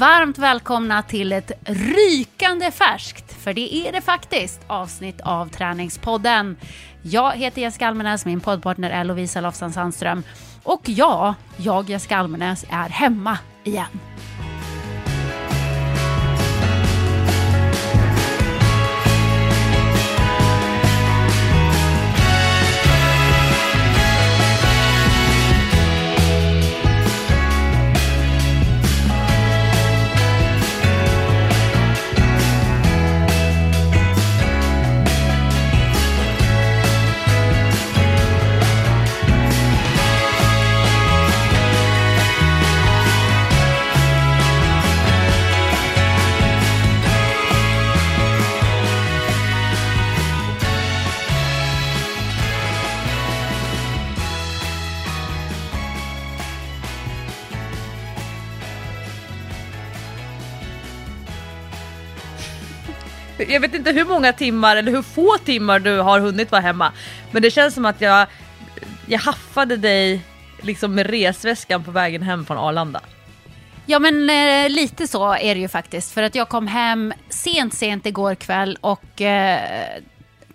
Varmt välkomna till ett rykande färskt, för det är det faktiskt, avsnitt av Träningspodden. Jag heter Jessica Almenäs, min poddpartner är Lovisa Lofsan Sandström. Och ja, jag Jessica Almenäs är hemma igen. Jag vet inte hur många timmar eller hur få timmar du har hunnit vara hemma. Men det känns som att jag, jag haffade dig liksom med resväskan på vägen hem från Arlanda. Ja men eh, lite så är det ju faktiskt. För att jag kom hem sent, sent igår kväll och eh,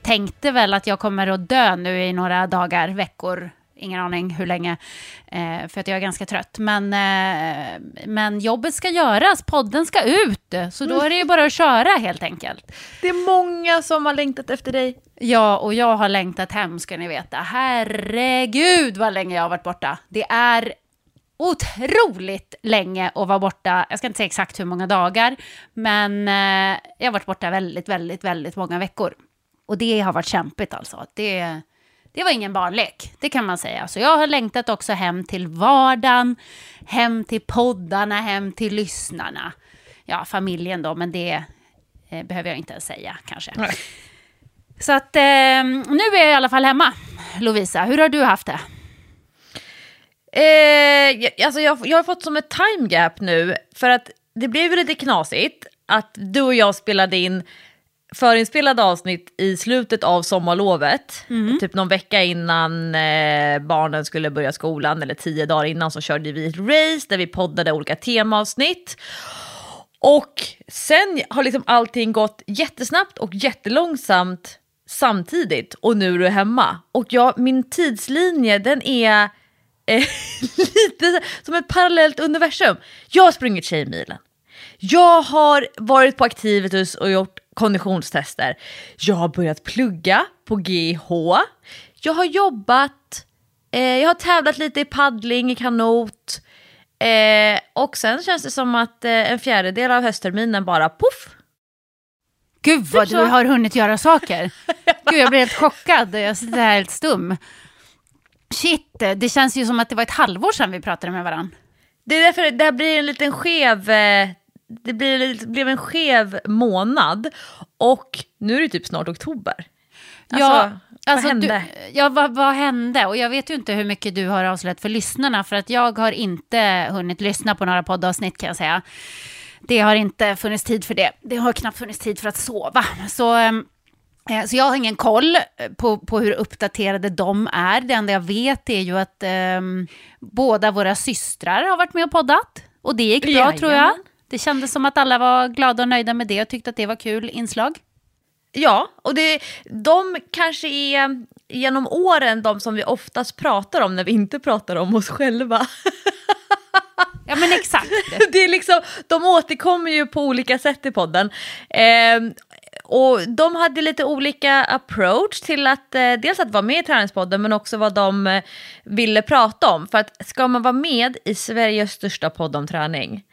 tänkte väl att jag kommer att dö nu i några dagar, veckor, ingen aning hur länge, eh, för att jag är ganska trött. Men, eh, men jobbet ska göras, podden ska ut, så då är det ju bara att köra helt enkelt. Det är många som har längtat efter dig. Ja, och jag har längtat hem ska ni veta. Herregud vad länge jag har varit borta. Det är otroligt länge att vara borta. Jag ska inte säga exakt hur många dagar, men eh, jag har varit borta väldigt, väldigt, väldigt många veckor. Och det har varit kämpigt alltså. Det, det var ingen barnlek, det kan man säga. Så jag har längtat också hem till vardagen, hem till poddarna, hem till lyssnarna. Ja, familjen då, men det eh, behöver jag inte ens säga kanske. Nej. Så att eh, nu är jag i alla fall hemma. Lovisa, hur har du haft det? Eh, jag- alltså jag, jag har fått som ett time gap nu, för att det blev lite knasigt att du och jag spelade in förinspelade avsnitt i slutet av sommarlovet. Typ någon vecka innan eh, barnen skulle börja skolan, eller tio dagar innan, så körde vi ett race där vi poddade olika temaavsnitt. Och sen har liksom allting gått jättesnabbt och jättelångsamt samtidigt och nu är du hemma. Och jag, min tidslinje den är eh, lite som ett parallellt universum. Jag har sprungit Tjejmilen. Jag har varit på Activitus och gjort konditionstester. Jag har börjat plugga på GH. Jag har jobbat, eh, jag har tävlat lite i paddling, i kanot. Eh, och sen känns det som att eh, en fjärdedel av höstterminen bara poff. Gud vad så. du har hunnit göra saker. Gud, jag blir helt chockad. Jag sitter här helt stum. Shit, det känns ju som att det var ett halvår sedan vi pratade med varandra. Det är därför det här blir en liten skev, eh, det det blev en skev månad. Och nu är det typ snart oktober. Alltså, ja, vad alltså, hände? Du, ja, vad, vad hände? Och jag vet ju inte hur mycket du har avslöjat för lyssnarna, för att jag har inte hunnit lyssna på några poddavsnitt kan jag säga. Det har inte funnits tid för det. Det har knappt funnits tid för att sova. Så, ehm, eh, så jag har ingen koll på, på hur uppdaterade de är. Det enda jag vet är ju att ehm, båda våra systrar har varit med och poddat. Och det gick bra tror jag. Det kändes som att alla var glada och nöjda med det och tyckte att det var kul inslag. Ja, och det, de kanske är genom åren de som vi oftast pratar om när vi inte pratar om oss själva. Ja men exakt. det är liksom, de återkommer ju på olika sätt i podden. Ehm, och de hade lite olika approach till att eh, dels att vara med i träningspodden men också vad de eh, ville prata om. För att ska man vara med i Sveriges största podd om träning,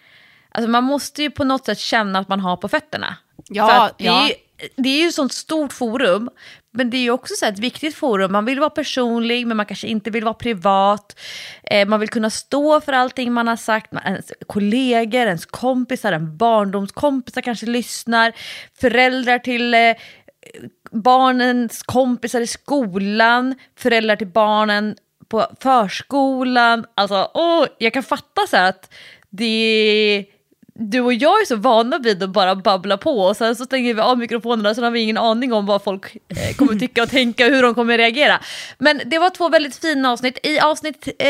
alltså man måste ju på något sätt känna att man har på fötterna. Ja, det, ja. är ju, det är ju ett sånt stort forum, men det är ju också så ett viktigt forum. Man vill vara personlig, men man kanske inte vill vara privat. Eh, man vill kunna stå för allting man har sagt. Ens kollegor, ens kompisar, en barndomskompisar kanske lyssnar. Föräldrar till eh, barnens kompisar i skolan, föräldrar till barnen på förskolan. Alltså, åh, jag kan fatta så här att det du och jag är så vana vid att bara babbla på och sen så stänger vi av mikrofonerna så har vi ingen aning om vad folk eh, kommer tycka och tänka och hur de kommer reagera. Men det var två väldigt fina avsnitt. I avsnitt, eh,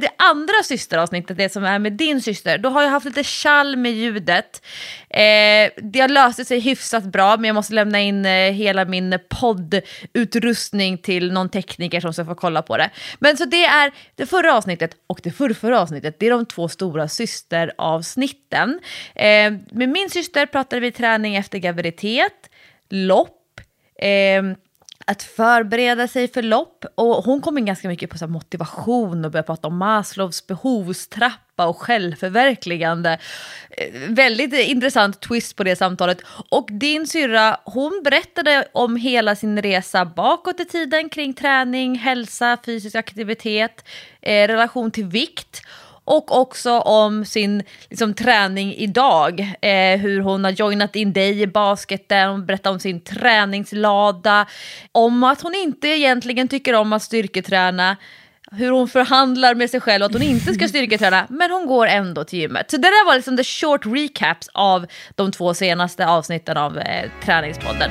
det andra systeravsnittet, det som är med din syster, då har jag haft lite kall med ljudet. Eh, det löste sig hyfsat bra men jag måste lämna in eh, hela min poddutrustning till någon tekniker som ska få kolla på det. Men så det är det förra avsnittet och det förrförra avsnittet, det är de två stora systeravsnitten. Eh, med min syster pratade vi träning efter graviditet, lopp, eh, att förbereda sig för lopp. Och hon kom in ganska mycket på så motivation och började prata om Maslows behovstrappa och självförverkligande. Eh, väldigt intressant twist på det samtalet. Och din syrra, hon berättade om hela sin resa bakåt i tiden kring träning, hälsa, fysisk aktivitet, eh, relation till vikt och också om sin liksom, träning idag. Eh, hur hon har joinat in dig i basketen, hon berättar om sin träningslada, om att hon inte egentligen tycker om att styrketräna, hur hon förhandlar med sig själv att hon inte ska styrketräna, men hon går ändå till gymmet. Så det där var liksom the short recaps av de två senaste avsnitten av eh, Träningspodden.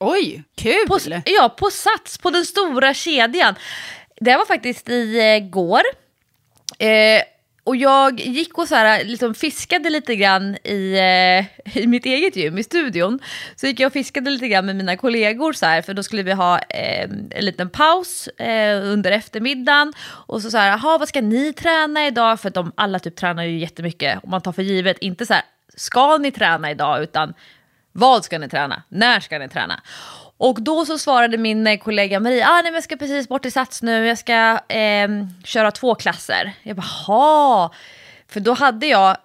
Oj, kul! På, ja, på Sats, på den stora kedjan. Det var faktiskt igår. Eh, eh, och jag gick och så här, liksom fiskade lite grann i, eh, i mitt eget gym, i studion. Så gick jag och fiskade lite grann med mina kollegor så här, för då skulle vi ha eh, en liten paus eh, under eftermiddagen. Och så så här, vad ska ni träna idag? För de alla typ tränar ju jättemycket. Och man tar för givet, inte så här, ska ni träna idag? Utan vad ska ni träna? När ska ni träna? Och då så svarade min kollega Marie, ah, nej, men jag ska precis bort i Sats nu, jag ska eh, köra två klasser. Jag bara, ha. För då hade jag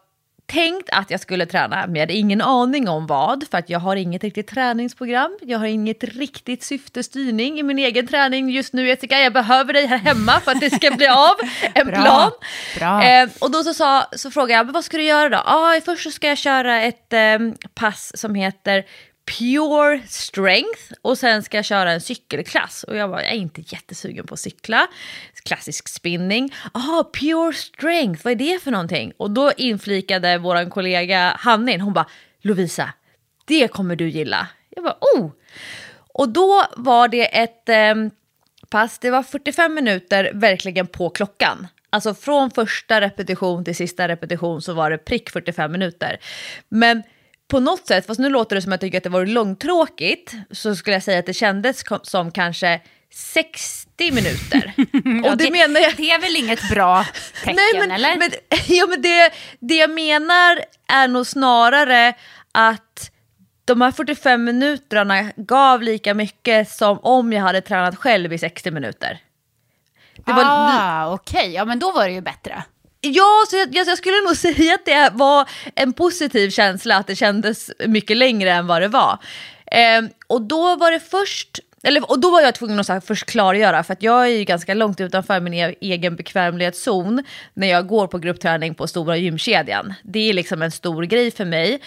tänkt att jag skulle träna, men jag hade ingen aning om vad, för att jag har inget riktigt träningsprogram, jag har inget riktigt syftestyrning i min egen träning just nu Jessica, jag behöver dig här hemma för att det ska bli av en Bra. plan. Bra. Eh, och då så, sa, så frågade jag, men vad ska du göra då? Ah, först så ska jag köra ett eh, pass som heter Pure Strength och sen ska jag köra en cykelklass. Och jag bara jag är inte jättesugen på att cykla. Klassisk spinning. Jaha, Pure Strength, vad är det för någonting? Och då inflikade vår kollega Hannin, hon bara Lovisa, det kommer du gilla. Jag bara oh! Och då var det ett eh, pass, det var 45 minuter verkligen på klockan. Alltså från första repetition till sista repetition så var det prick 45 minuter. Men på något sätt, fast nu låter det som att jag tycker att det var långtråkigt, så skulle jag säga att det kändes som kanske 60 minuter. Ja, Och det, menar jag... Det är väl inget bra tecken, Nej, men, eller? Men, ja, men det, det jag menar är nog snarare att de här 45 minuterna gav lika mycket som om jag hade tränat själv i 60 minuter. Det var, ah, okej. Ja, men då var det ju bättre. Ja, så jag, jag, skulle nog säga att det var en positiv känsla, att det kändes mycket längre än vad det var. Eh, och då var det först, eller, och då var jag tvungen att så här, först klargöra, för att jag är ju ganska långt utanför min e- egen bekvämlighetszon när jag går på gruppträning på stora gymkedjan. Det är liksom en stor grej för mig.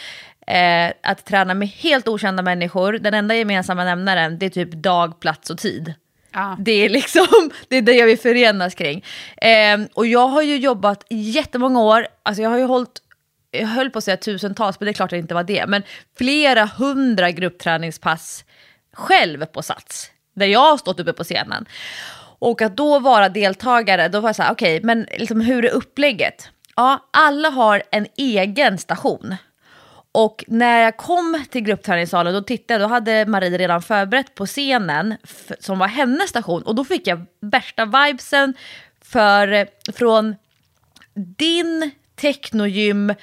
Eh, att träna med helt okända människor, den enda gemensamma nämnaren det är typ dag, plats och tid. Ah. Det är liksom det, är det vi förenas kring. Eh, och jag har ju jobbat jättemånga år, alltså jag har ju hållit jag höll på att säga tusentals, men det är klart att det inte var det, men flera hundra gruppträningspass själv på Sats, där jag har stått uppe på scenen. Och att då vara deltagare, då var jag så här, okej, okay, men liksom, hur är upplägget? Ja, alla har en egen station. Och när jag kom till gruppträningssalen då tittade jag, då hade Marie redan förberett på scenen som var hennes station. Och då fick jag värsta vibesen för, från din technogym,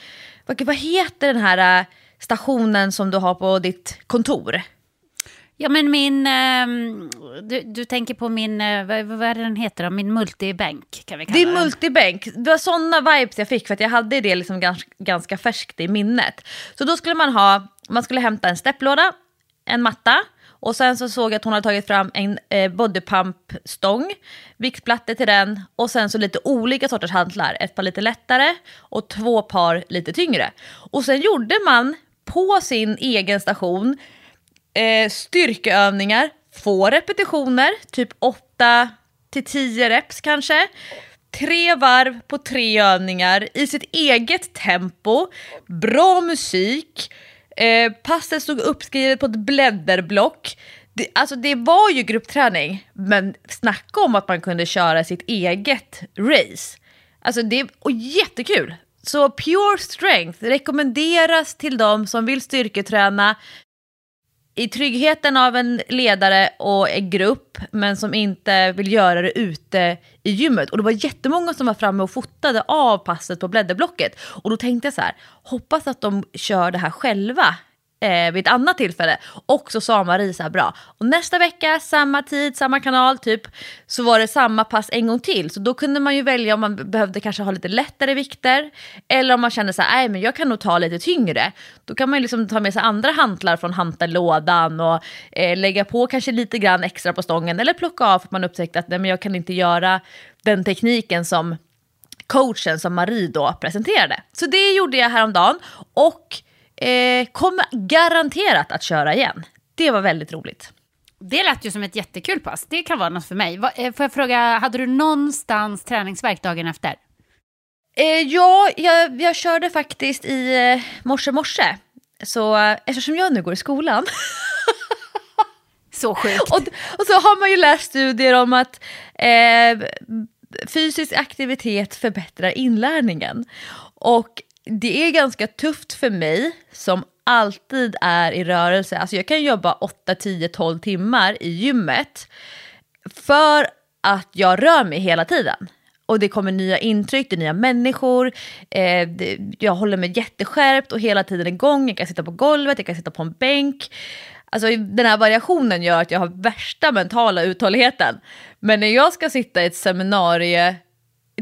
vad, vad heter den här äh, stationen som du har på ditt kontor? Ja, men min... Eh, du, du, tänker på min... Eh, vad, vad är det den heter då? Min multibänk kan vi kalla det. Din multibänk. Det var sådana vibes jag fick för att jag hade det liksom ganska, ganska färskt i minnet. Så då skulle man ha... Man skulle hämta en stepplåda, en matta och sen så såg jag att hon hade tagit fram en eh, bodypump-stång, viktplattor till den och sen så lite olika sorters hantlar. Ett par lite lättare och två par lite tyngre. Och sen gjorde man på sin egen station eh, styrkeövningar, få repetitioner, typ 8 till 10 reps kanske. Tre varv på tre övningar i sitt eget tempo, bra musik, eh, passet stod uppskrivet på ett blädderblock. Det, alltså det var ju gruppträning, men snacka om att man kunde köra sitt eget race. Alltså det och jättekul! Så Pure Strength rekommenderas till de som vill styrketräna, i tryggheten av en ledare och en grupp, men som inte vill göra det ute i gymmet. Och det var jättemånga som var framme och fotade av passet på blädderblocket. Och då tänkte jag så här, hoppas att de kör det här själva eh, vid ett annat tillfälle. Och så sa Marie så här bra, och nästa vecka, samma tid, samma kanal typ, så var det samma pass en gång till. Så då kunde man ju välja om man behövde kanske ha lite lättare vikter, eller om man kände så här, nej men jag kan nog ta lite tyngre. Då kan man ju liksom ta med sig andra hantlar från hantellådan och eh, lägga på kanske lite grann extra på stången, eller plocka av för att man upptäckte att nej men jag kan inte göra den tekniken som coachen som Marie då presenterade. Så det gjorde jag häromdagen och Eh, kommer garanterat att köra igen. Det var väldigt roligt. Det lät ju som ett jättekul pass. Det kan vara något för mig. Eh, får jag fråga, hade du någonstans träningsverk dagen efter? Eh, ja, jag, jag, körde faktiskt i eh, morse morse. Så eh, eftersom jag nu går i skolan Så sjukt. och, och, så har man ju läst studier om att eh, fysisk aktivitet förbättrar inlärningen. Och det är ganska tufft för mig som alltid är i rörelse. Alltså jag kan jobba 8, 10, 12 timmar i gymmet för att jag rör mig hela tiden. Och det kommer nya intryck, det är nya människor, eh, det, jag håller mig jätteskärpt och hela tiden igång. Jag kan sitta på golvet, jag kan sitta på en bänk. Alltså den här variationen gör att jag har värsta mentala uthålligheten. Men när jag ska sitta i ett seminarium,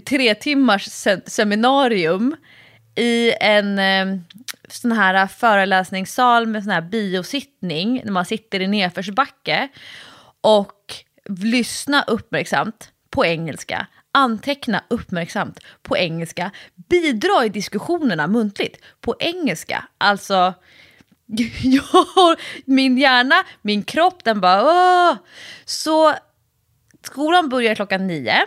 tre timmars seminarium i en eh, sån här föreläsningssal med sån här biosittning, när man sitter i nedförsbacke och lyssna uppmärksamt på engelska, anteckna uppmärksamt på engelska, bidra i diskussionerna muntligt på engelska. Alltså, jag, min hjärna, min kropp, den bara Åh! Så skolan börjar klockan nio.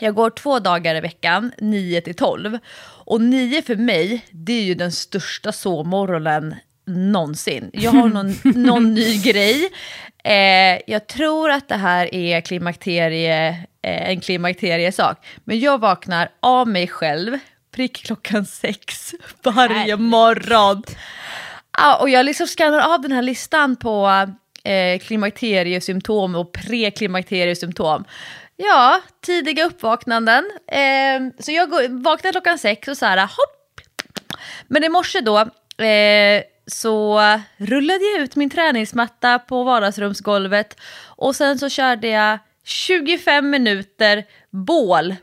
Jag går två dagar i veckan, 9 till 12. Och 9 för mig, det är ju den största sovmorgonen någonsin. Jag har någon, någon ny grej. Eh, jag tror att det här är klimakterie, eh, en klimakteriesak. Men jag vaknar av mig själv, prick klockan sex varje morgon. Ah, och jag liksom skannar av den här listan på eh, klimakteriesymptom och preklimakteriesymptom. Ja, tidiga uppvaknanden. Eh, så jag går, vaknade klockan sex och så här, hopp. Men i morse då eh, så rullade jag ut min träningsmatta på vardagsrumsgolvet och sen så körde jag 25 minuter bål,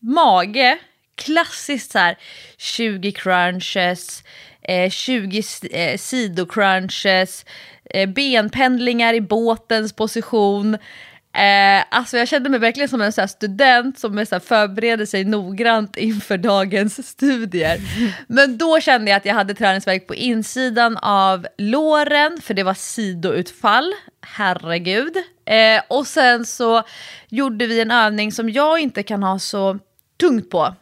mage, klassiskt så här 20 crunches, eh, 20 eh, sidocrunches, eh, benpendlingar i båtens position. Eh, alltså jag kände mig verkligen som en så student som så förbereder sig noggrant inför dagens studier. Men då kände jag att jag hade träningsverk på insidan av låren, för det var sidoutfall. Herregud. Eh, och sen så gjorde vi en övning som jag inte kan ha så tungt på.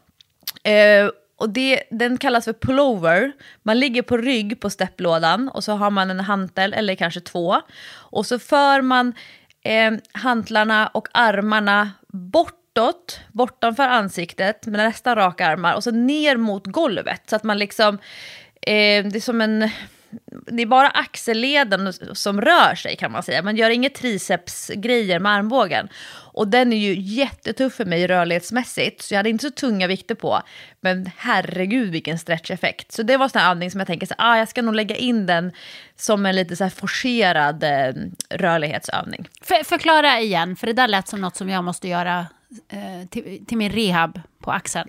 Eh, och det, den kallas för pullover. Man ligger på rygg på stepplådan och så har man en hantel eller kanske två. Och så för man eh, hantlarna och armarna bortåt, bortanför ansiktet med nästan raka armar och så ner mot golvet. Så att man liksom, eh, det är som en det är bara axelleden som rör sig kan man säga. Man gör inga tricepsgrejer med armbågen. Och den är ju jättetuff för mig rörlighetsmässigt, så jag hade inte så tunga vikter på. Men herregud vilken stretcheffekt. Så det var en sån övning som jag tänker så ah, jag ska nog lägga in den som en lite så här forcerad eh, rörlighetsövning. För, förklara igen, för det där lät som något som jag måste göra eh, till, till min rehab på axeln.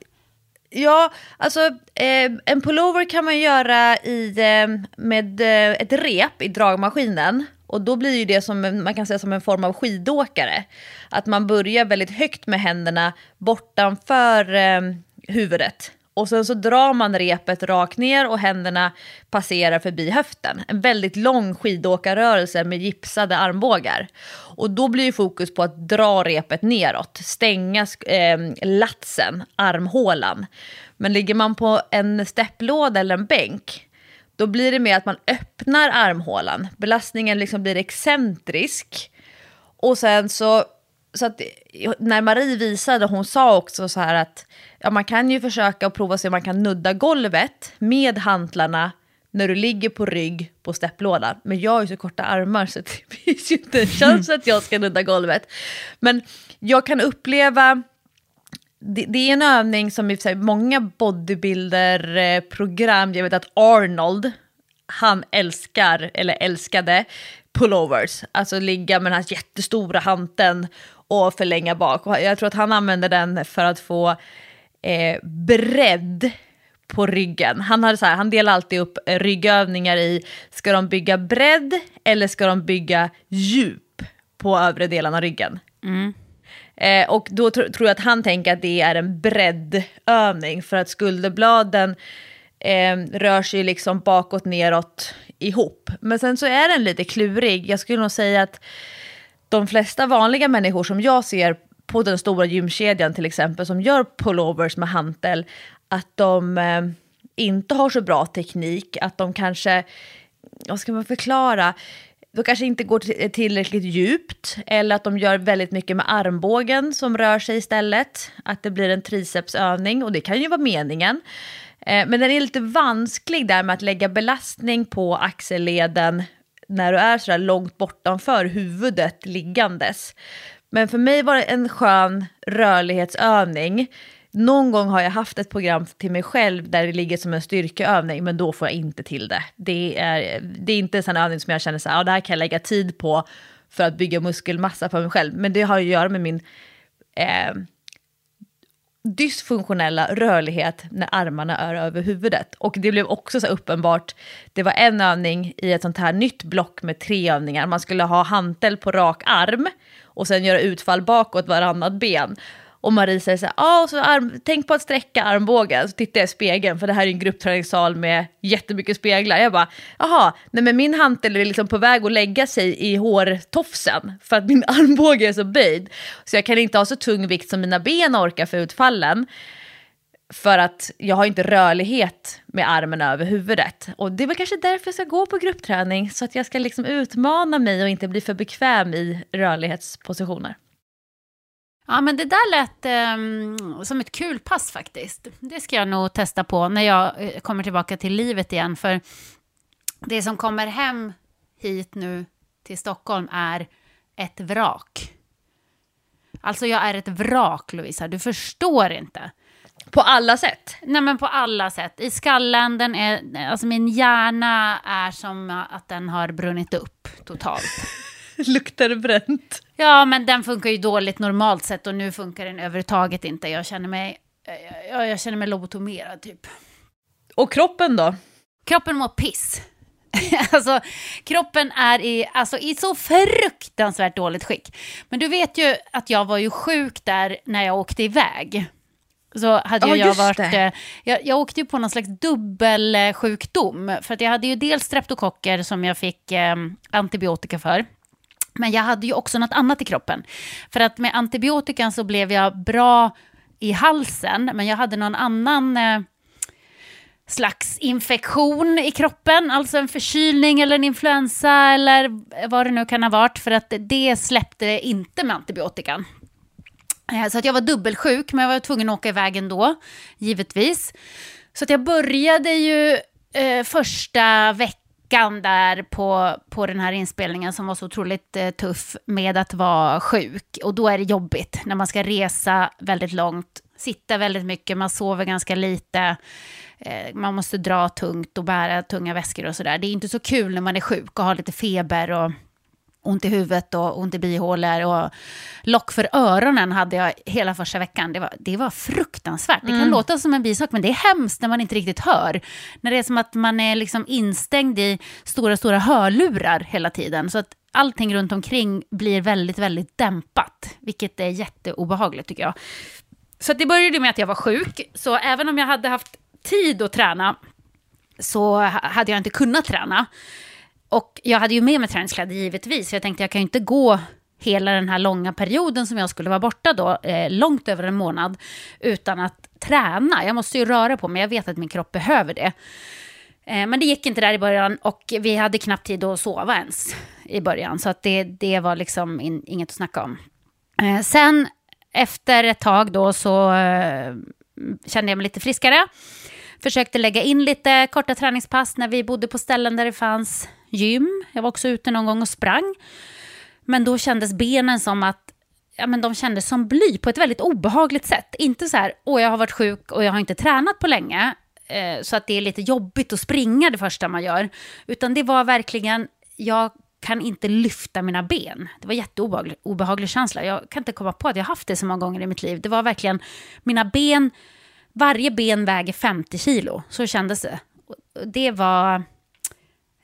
Ja, alltså eh, en pullover kan man göra i, eh, med eh, ett rep i dragmaskinen. Och då blir ju det som man kan säga som en form av skidåkare. Att man börjar väldigt högt med händerna bortanför eh, huvudet. Och sen så drar man repet rakt ner och händerna passerar förbi höften. En väldigt lång skidåkarrörelse med gipsade armbågar. Och då blir ju fokus på att dra repet neråt, stänga eh, latsen, armhålan. Men ligger man på en stepplåda eller en bänk, då blir det mer att man öppnar armhålan. Belastningen liksom blir excentrisk. Och sen så, så att när Marie visade, hon sa också så här att ja, man kan ju försöka och prova se om man kan nudda golvet med hantlarna när du ligger på rygg på stepplådan. Men jag har ju så korta armar så det finns ju inte en chans att jag ska nudda golvet. Men jag kan uppleva, det, det är en övning som i många bodybuilder-program, jag vet att Arnold, han älskar, eller älskade, pullovers. Alltså ligga med den här jättestora hanten och förlänga bak. Jag tror att han använder den för att få eh, bredd på ryggen. Han, hade så här, han delar alltid upp ryggövningar i, ska de bygga bredd eller ska de bygga djup på övre delen av ryggen? Mm. Eh, och då tr tror jag att han tänker att det är en breddövning för att skulderbladen eh, rör sig liksom bakåt, neråt, ihop. Men sen så är den lite klurig. Jag skulle nog säga att de flesta vanliga människor som jag ser på den stora gymkedjan till exempel som gör pullovers med hantel, att de eh, inte har så bra teknik, att de kanske, vad ska man förklara, de kanske inte går tillräckligt djupt eller att de gör väldigt mycket med armbågen som rör sig istället. Att det blir en tricepsövning och det kan ju vara meningen. Eh, men den är lite vansklig där med att lägga belastning på axelleden när du är sådär långt bortanför huvudet liggandes. Men för mig var det en skön rörlighetsövning. Någon gång har jag haft ett program till mig själv där det ligger som en styrkeövning, men då får jag inte till det. Det är, det är inte en sån övning som jag känner så här, ja, det här kan jag lägga tid på för att bygga muskelmassa för mig själv. Men det har att göra med min eh, dysfunktionella rörlighet när armarna är över huvudet. Och det blev också så uppenbart, det var en övning i ett sånt här nytt block med tre övningar. Man skulle ha hantel på rak arm och sen göra utfall bakåt varannat ben. Och Marie säger så här, ah, så arm, tänk på att sträcka armbågen. Så tittar jag i spegeln, för det här är en gruppträningssal med jättemycket speglar. Jag bara, jaha, nej men min hantel är liksom på väg att lägga sig i hårtofsen för att min armbåge är så böjd. Så jag kan inte ha så tung vikt som mina ben orkar för utfallen. För att jag har inte rörlighet med armen över huvudet. Och det är väl kanske därför jag ska gå på gruppträning. Så att jag ska liksom utmana mig och inte bli för bekväm i rörlighetspositioner. Ja, men det där lät um, som ett kul pass faktiskt. Det ska jag nog testa på när jag uh, kommer tillbaka till livet igen. För det som kommer hem hit nu till Stockholm är ett vrak. Alltså jag är ett vrak, Lovisa. Du förstår inte. På alla sätt? Nej, men på alla sätt. I skallen, den är, alltså min hjärna är som att den har brunnit upp totalt. Luktar bränt? Ja, men den funkar ju dåligt normalt sett och nu funkar den överhuvudtaget inte. Jag känner mig, jag, jag känner mig lobotomerad typ. Och kroppen då? Kroppen mår piss. alltså, kroppen är i, alltså, i så fruktansvärt dåligt skick. Men du vet ju att jag var ju sjuk där när jag åkte iväg. Så hade oh, jag varit, eh, jag, jag åkte ju på någon slags dubbelsjukdom. För att jag hade ju dels streptokocker som jag fick eh, antibiotika för. Men jag hade ju också något annat i kroppen. För att med antibiotikan så blev jag bra i halsen, men jag hade någon annan... Eh, slags infektion i kroppen, alltså en förkylning eller en influensa eller vad det nu kan ha varit, för att det släppte inte med antibiotikan. Eh, Så att jag var dubbelsjuk, men jag var tvungen att åka iväg ändå, givetvis. Så att jag började ju eh, första veckan där på, på den här inspelningen som var så otroligt eh, tuff med att vara sjuk. Och då är det jobbigt när man ska resa väldigt långt, sitta väldigt mycket, man sover ganska lite. Eh, man måste dra tungt och bära tunga väskor och sådär. Det är inte så kul när man är sjuk och har lite feber och ont i huvudet och ont i bihålor och lock för öronen hade jag hela första veckan. Det var, det var fruktansvärt. Det kan låta som en bisak, men det är hemskt när man inte riktigt hör. När det är som att man är liksom instängd i stora, stora hörlurar hela tiden. Så att allting runt omkring blir väldigt, väldigt dämpat, vilket är jätteobehagligt tycker jag. Så det började med att jag var sjuk, så även om jag hade haft tid att träna så ha- hade jag inte kunnat träna. Och jag hade ju med mig träningskläder givetvis, för jag tänkte jag kan ju inte gå hela den här långa perioden som jag skulle vara borta då, eh, långt över en månad, utan att träna. Jag måste ju röra på mig, jag vet att min kropp behöver det. Eh, men det gick inte där i början och vi hade knappt tid att sova ens i början, så att det, det var liksom in, inget att snacka om. Eh, sen efter ett tag då så eh, kände jag mig lite friskare. Försökte lägga in lite korta träningspass när vi bodde på ställen där det fanns gym. Jag var också ute någon gång och sprang. Men då kändes benen som att ja, men de kändes som bly på ett väldigt obehagligt sätt. Inte så här, åh jag har varit sjuk och jag har inte tränat på länge. Eh, så att det är lite jobbigt att springa det första man gör. Utan det var verkligen, jag kan inte lyfta mina ben. Det var jätteobehaglig obehaglig känsla. Jag kan inte komma på att jag haft det så många gånger i mitt liv. Det var verkligen, mina ben, varje ben väger 50 kilo. Så kändes det. Det var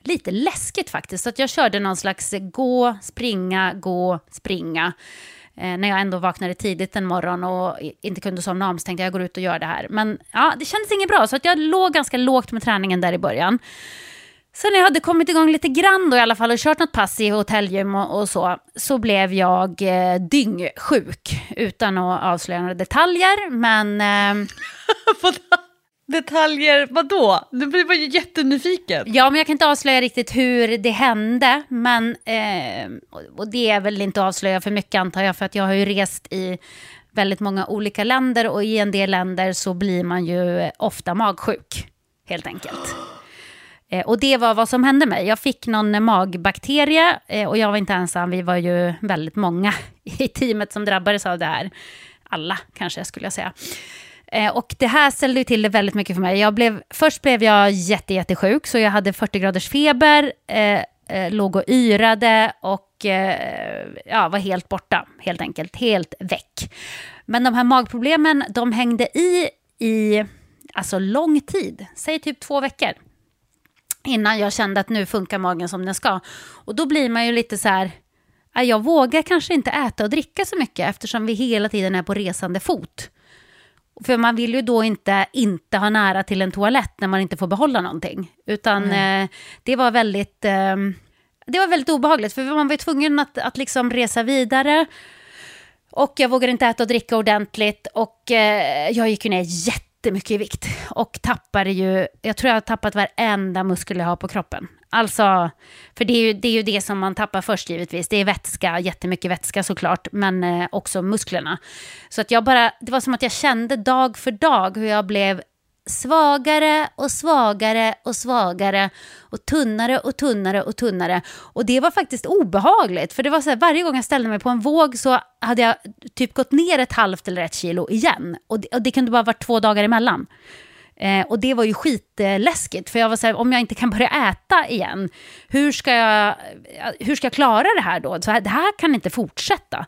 lite läskigt faktiskt. Så att jag körde någon slags gå, springa, gå, springa. Eh, när jag ändå vaknade tidigt en morgon och inte kunde somna om så tänkte jag jag går ut och gör det här. Men ja, det kändes inget bra så att jag låg ganska lågt med träningen där i början. Sen när jag hade kommit igång lite grann då i alla fall och kört något pass i hotellgym och, och så, så blev jag eh, dyngsjuk utan att avslöja några detaljer. Men eh, Detaljer, vadå? Du blir bara jättenyfiken. Ja, men jag kan inte avslöja riktigt hur det hände. Men, eh, och det är väl inte att avslöja för mycket antar jag, för att jag har ju rest i väldigt många olika länder och i en del länder så blir man ju ofta magsjuk, helt enkelt. Eh, och det var vad som hände mig. Jag fick någon magbakterie eh, och jag var inte ensam. Vi var ju väldigt många i teamet som drabbades av det här. Alla kanske skulle jag säga. Eh, och det här ställde ju till det väldigt mycket för mig. Jag blev, först blev jag jätte, jättesjuk, så jag hade 40 graders feber, eh, eh, låg och yrade och eh, ja, var helt borta, helt enkelt. Helt väck. Men de här magproblemen, de hängde i i alltså lång tid, säg typ två veckor innan jag kände att nu funkar magen som den ska. Och då blir man ju lite så här, jag vågar kanske inte äta och dricka så mycket eftersom vi hela tiden är på resande fot. För man vill ju då inte, inte ha nära till en toalett när man inte får behålla någonting. Utan eh, det var väldigt... Eh, det var väldigt obehagligt, för man var tvungen att, att liksom resa vidare. Och jag vågade inte äta och dricka ordentligt. Och eh, jag gick ju ner jättemycket i vikt. Och tappade ju, jag tror jag har tappat varenda muskel jag har på kroppen. Alltså, för det är, ju, det är ju det som man tappar först givetvis. Det är vätska, jättemycket vätska såklart, men eh, också musklerna. Så att jag bara, det var som att jag kände dag för dag hur jag blev svagare och svagare och svagare och tunnare och tunnare och tunnare. Och det var faktiskt obehagligt, för det var så här, varje gång jag ställde mig på en våg så hade jag typ gått ner ett halvt eller ett kilo igen. Och det, och det kunde bara vara två dagar emellan. Eh, och det var ju skitläskigt, för jag var så här, om jag inte kan börja äta igen, hur ska jag, eh, hur ska jag klara det här då? Så här, det här kan inte fortsätta.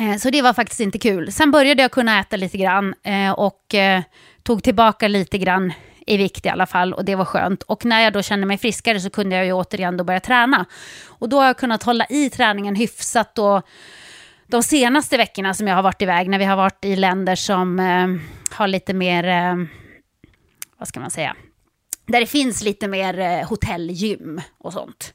Eh, Så det var faktiskt inte kul. Sen började jag kunna äta lite grann eh, och eh, tog tillbaka lite grann i vikt i alla fall och det var skönt. Och när jag då kände mig friskare så kunde jag ju återigen då börja träna. Och då har jag kunnat hålla i träningen hyfsat och de senaste veckorna som jag har varit iväg, när vi har varit i länder som eh, har lite mer, eh, vad ska man säga, där det finns lite mer eh, hotellgym och sånt.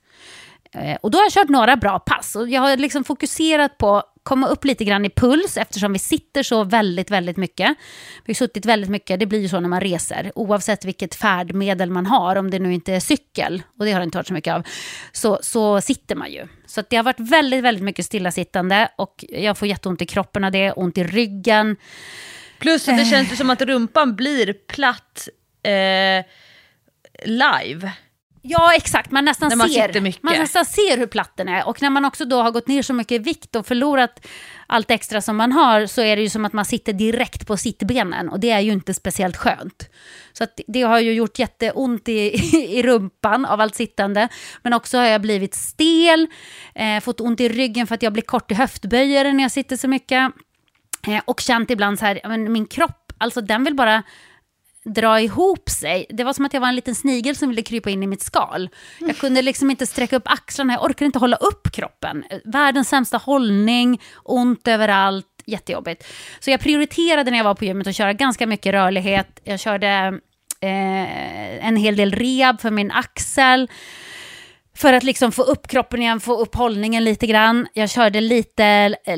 Eh, och då har jag kört några bra pass och jag har liksom fokuserat på komma upp lite grann i puls eftersom vi sitter så väldigt, väldigt mycket. Vi har suttit väldigt mycket, det blir ju så när man reser, oavsett vilket färdmedel man har, om det nu inte är cykel, och det har det inte varit så mycket av, så, så sitter man ju. Så det har varit väldigt, väldigt mycket stillasittande och jag får jätteont i kroppen av det, ont i ryggen. Plus att det känns som att rumpan blir platt eh, live. Ja, exakt. Man nästan, man ser, man nästan ser hur platt den är. Och när man också då har gått ner så mycket i vikt och förlorat allt extra som man har så är det ju som att man sitter direkt på sittbenen och det är ju inte speciellt skönt. Så att det har ju gjort jätteont i, i rumpan av allt sittande. Men också har jag blivit stel, eh, fått ont i ryggen för att jag blir kort i höftböjare när jag sitter så mycket. Eh, och känt ibland så här, men min kropp, alltså den vill bara dra ihop sig. Det var som att jag var en liten snigel som ville krypa in i mitt skal. Jag kunde liksom inte sträcka upp axlarna, jag orkade inte hålla upp kroppen. Världens sämsta hållning, ont överallt, jättejobbigt. Så jag prioriterade när jag var på gymmet att köra ganska mycket rörlighet. Jag körde eh, en hel del rehab för min axel. För att liksom få upp kroppen igen, få upp hållningen lite grann. Jag körde lite eh,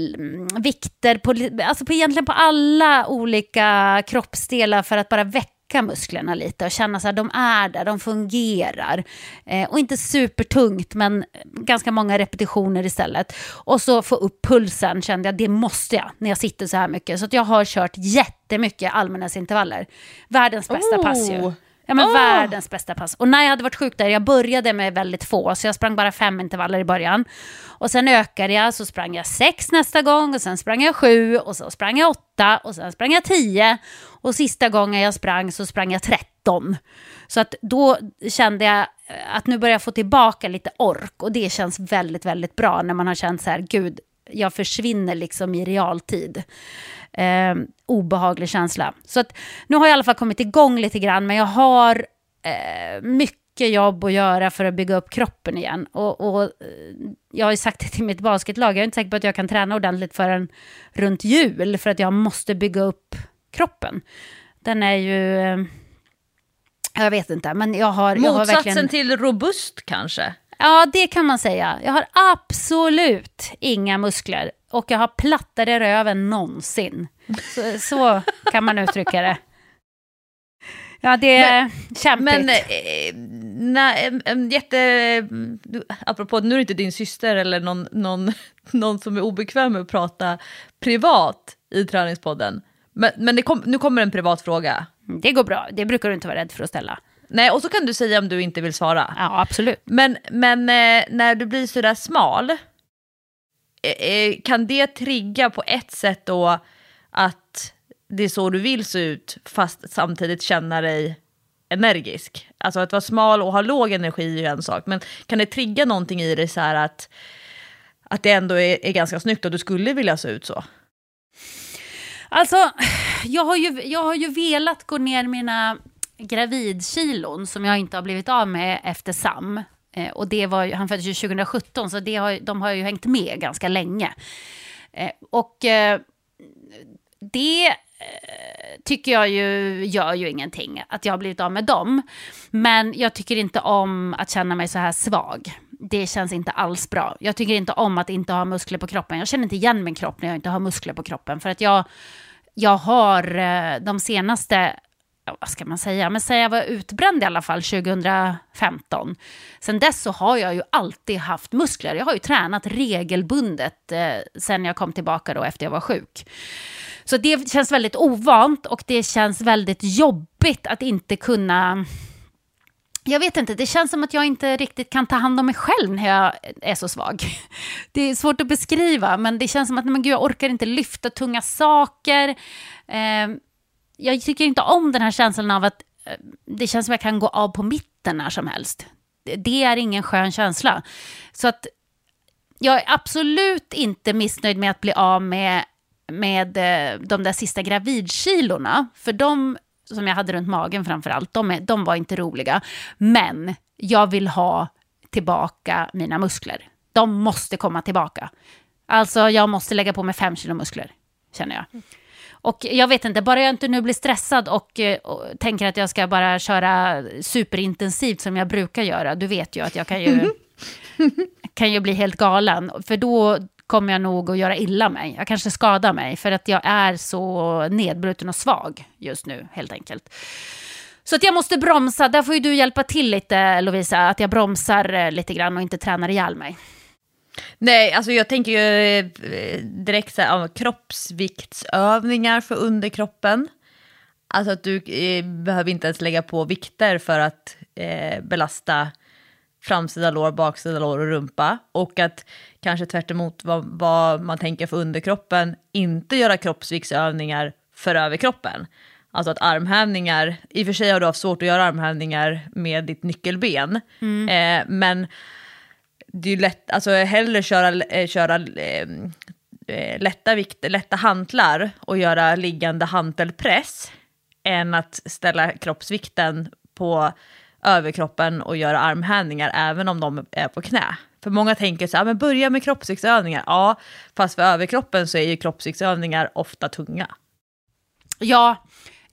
vikter på, alltså på egentligen på alla olika kroppsdelar för att bara väcka musklerna lite och känna så här, de är där, de fungerar. Eh, och inte supertungt, men ganska många repetitioner istället. Och så få upp pulsen kände jag, det måste jag när jag sitter så här mycket. Så att jag har kört jättemycket allmänhetsintervaller. Världens bästa Oh. pass ju. Ja men Åh! världens bästa pass. Och när jag hade varit sjuk där, jag började med väldigt få, så jag sprang bara fem intervaller i början. Och sen ökade jag, så sprang jag sex nästa gång, och sen sprang jag sju, och så sprang jag åtta, och sen sprang jag tio. Och sista gången jag sprang så sprang jag tretton. Så att då kände jag eh, att nu börjar jag få tillbaka lite ork, och det känns väldigt, väldigt bra när man har känt så här, gud, jag försvinner liksom i realtid eh, obehaglig känsla. Så att, nu har jag i alla fall kommit igång lite grann, men jag har eh, mycket jobb att göra för att bygga upp kroppen igen. Och, och eh, jag har ju sagt det till mitt basketlag, jag är inte säker på att jag kan träna ordentligt förrän runt jul, för att jag måste bygga upp kroppen. Den är ju... Eh, jag vet inte, men jag har, jag har Motsatsen verkligen... till robust kanske. Ja, det kan man säga. Jag har absolut inga muskler och jag har plattare röv än någonsin. Så, så kan man uttrycka det. Ja, det är kämpigt. Men eh, nej, jätte... Apropå, nu är det inte din syster eller någon, någon, någon som är obekväm med att prata privat i träningspodden. Men, men kom, nu kommer en privat fråga. Det går bra. Det brukar du inte vara rädd för att ställa. Nej, och så kan du säga om du inte vill svara. Ja, absolut. Men, men eh, när du blir sådär smal, eh, eh, kan det trigga på ett sätt då att det är så du vill se ut fast samtidigt känna dig energisk? Alltså att vara smal och ha låg energi är ju en sak, men kan det trigga någonting i dig så här att, att det ändå är, är ganska snyggt och du skulle vilja se ut så? Alltså, jag har, ju, jag har ju velat gå ner mina gravidkilon som jag inte har blivit av med efter Sam. Eh, och det var, han föddes ju 2017, så det har, de har ju hängt med ganska länge. Eh, och eh, det eh, tycker jag ju gör ju ingenting, att jag har blivit av med dem. Men jag tycker inte om att känna mig så här svag. Det känns inte alls bra. Jag tycker inte om att inte ha muskler på kroppen. Jag känner inte igen min kropp när jag inte har muskler på kroppen. För att jag, jag har eh, de senaste, vad ska man säga, men säga jag var utbränd i alla fall 2015. Sen dess så har jag ju alltid haft muskler. Jag har ju tränat regelbundet eh, sen jag kom tillbaka då efter jag var sjuk. Så det känns väldigt ovant och det känns väldigt jobbigt att inte kunna... Jag vet inte, det känns som att jag inte riktigt kan ta hand om mig själv när jag är så svag. Det är svårt att beskriva, men det känns som att men gud, jag orkar inte lyfta tunga saker. Eh, jag tycker inte om den här känslan av att eh, det känns som att jag kan gå av på mitten när som helst. Det, är ingen skön känsla. Så att jag är absolut inte missnöjd med att bli av med, med eh, de där sista gravidkilorna. För de som jag hade runt magen framför allt, de, de var inte roliga. Men jag vill ha tillbaka mina muskler. De måste komma tillbaka. Alltså jag måste lägga på mig fem kilo muskler, känner jag. Och jag vet inte, bara jag inte nu blir stressad och, eh, och tänker att jag ska bara köra superintensivt som jag brukar göra. Du vet ju att jag kan ju, kan ju bli helt galen. För då kommer jag nog att göra illa mig. Jag kanske skadar mig för att jag är så nedbruten och svag just nu helt enkelt. Så att jag måste bromsa, där får ju du hjälpa till lite Lovisa, att jag bromsar eh, lite grann och inte tränar ihjäl mig. Nej, alltså jag tänker ju eh, direkt så här, kroppsviktsövningar för underkroppen. Alltså att du eh, behöver inte ens lägga på vikter för att eh, belasta framsida lår, baksida lår och rumpa. Och att kanske tvärt vad, vad man tänker för underkroppen, inte göra kroppsviktsövningar för överkroppen. Alltså att armhävningar, i och för sig har du haft svårt att göra armhävningar med ditt nyckelben, mm. eh, men det är ju lätt, alltså hellre köra, eh, köra eh, eh, lätta, vikt, lätta hantlar och göra liggande hantelpress än att ställa kroppsvikten på överkroppen och göra armhävningar även om de är på knä. För många tänker så här, men börja med kroppsviktsövningar. Ja, fast för överkroppen så är ju kroppsviktsövningar ofta tunga. Ja,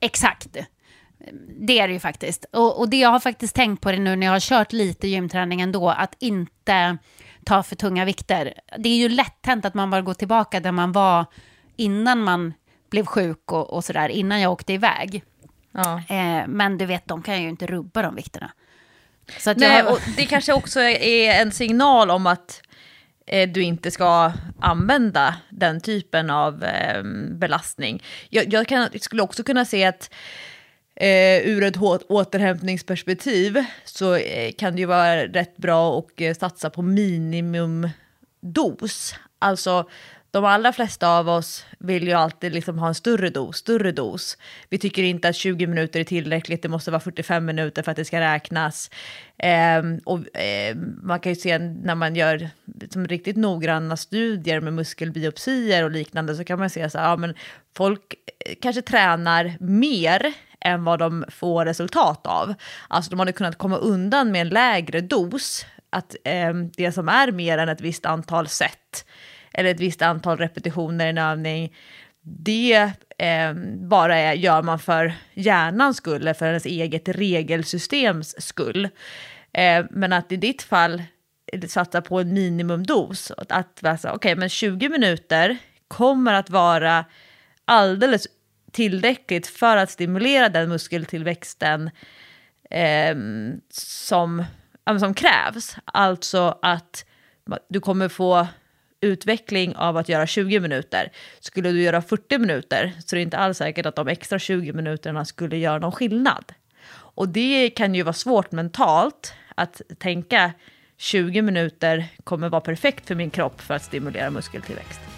exakt. Det är det ju faktiskt. Och, och det jag har faktiskt tänkt på det nu när jag har kört lite gymträning ändå, att inte ta för tunga vikter. Det är ju lätt hänt att man bara går tillbaka där man var innan man blev sjuk och, och sådär, innan jag åkte iväg. Ja. Eh, men du vet, de kan ju inte rubba de vikterna. Så att Nej, jag... och det kanske också är en signal om att eh, du inte ska använda den typen av eh, belastning. Jag, jag, kan, skulle också kunna se att Eh, ur ett återhämtningsperspektiv så eh, kan det ju vara rätt bra att eh, satsa på minimumdos. Alltså de allra flesta av oss vill ju alltid liksom ha en större dos, större dos. Vi tycker inte att 20 minuter är tillräckligt, det måste vara 45 minuter för att det ska räknas. Eh, och, eh, man kan ju se när man gör liksom, riktigt noggranna studier med muskelbiopsier och liknande så kan man se att ja men folk eh, kanske tränar mer än vad de får resultat av. Alltså de hade kunnat komma undan med en lägre dos, att eh, det som är mer än ett visst antal set eller ett visst antal repetitioner i en övning, det eh, bara är, gör man för hjärnans skull, eller för ens eget regelsystems skull. Eh, men att i ditt fall eh, satsa på en minimumdos, att alltså, okay, men 20 minuter kommer att vara alldeles tillräckligt för att stimulera den muskeltillväxten eh, som, som krävs. Alltså att du kommer få utveckling av att göra 20 minuter. Skulle du göra 40 minuter så är det inte alls säkert att de extra 20 minuterna skulle göra någon skillnad. Och det kan ju vara svårt mentalt att tänka 20 minuter kommer vara perfekt för min kropp för att stimulera muskeltillväxt.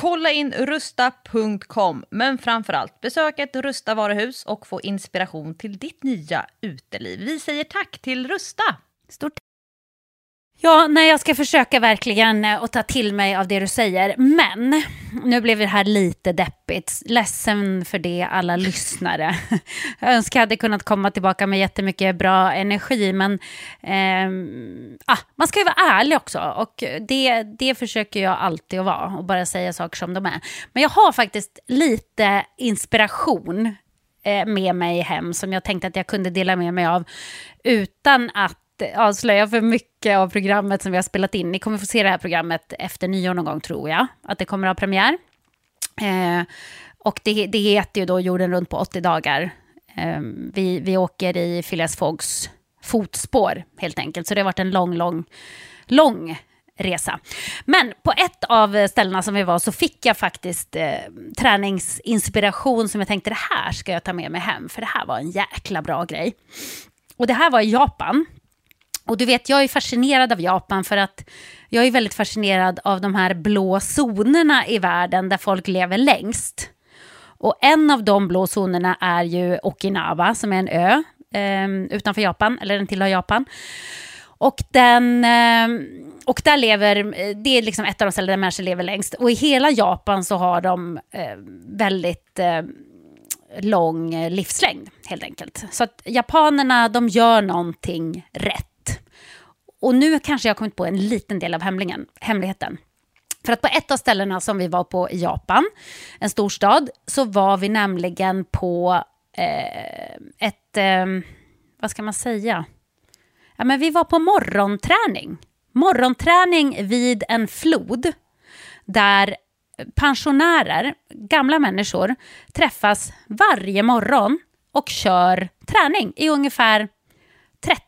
Kolla in rusta.com, men framförallt besök ett Rusta varuhus och få inspiration till ditt nya uteliv. Vi säger tack till Rusta! Stort Ja, nej, jag ska försöka verkligen eh, att ta till mig av det du säger. Men nu blev det här lite deppigt. Ledsen för det, alla lyssnare. Jag önskar jag hade kunnat komma tillbaka med jättemycket bra energi, men eh, ah, man ska ju vara ärlig också. Och det, det försöker jag alltid att vara och bara säga saker som de är. Men jag har faktiskt lite inspiration eh, med mig hem som jag tänkte att jag kunde dela med mig av utan att avslöja för mycket av programmet som vi har spelat in. Ni kommer få se det här programmet efter nyår någon gång tror jag, att det kommer att ha premiär. Eh, och det, det heter ju då Jorden runt på 80 dagar. Eh, vi, vi åker i Phileas Foggs fotspår helt enkelt, så det har varit en lång, lång, lång resa. Men på ett av ställena som vi var så fick jag faktiskt eh, träningsinspiration som jag tänkte det här ska jag ta med mig hem, för det här var en jäkla bra grej. Och det här var i Japan. Och du vet, jag är fascinerad av Japan för att jag är väldigt fascinerad av de här blå zonerna i världen där folk lever längst. Och en av de blå zonerna är ju Okinawa som är en ö eh, utanför Japan, eller den tillhör Japan. Och, den, eh, och där lever, det är liksom ett av de ställen där människor lever längst. Och i hela Japan så har de eh, väldigt eh, lång livslängd helt enkelt. Så att japanerna, de gör någonting rätt. Och nu kanske jag har kommit på en liten del av hemlingen, hemligheten. För att på ett av ställena som vi var på i Japan, en storstad, så var vi nämligen på eh, ett, eh, vad ska man säga? Ja, men vi var på morgonträning. Morgonträning vid en flod där pensionärer, gamla människor, träffas varje morgon och kör träning i ungefär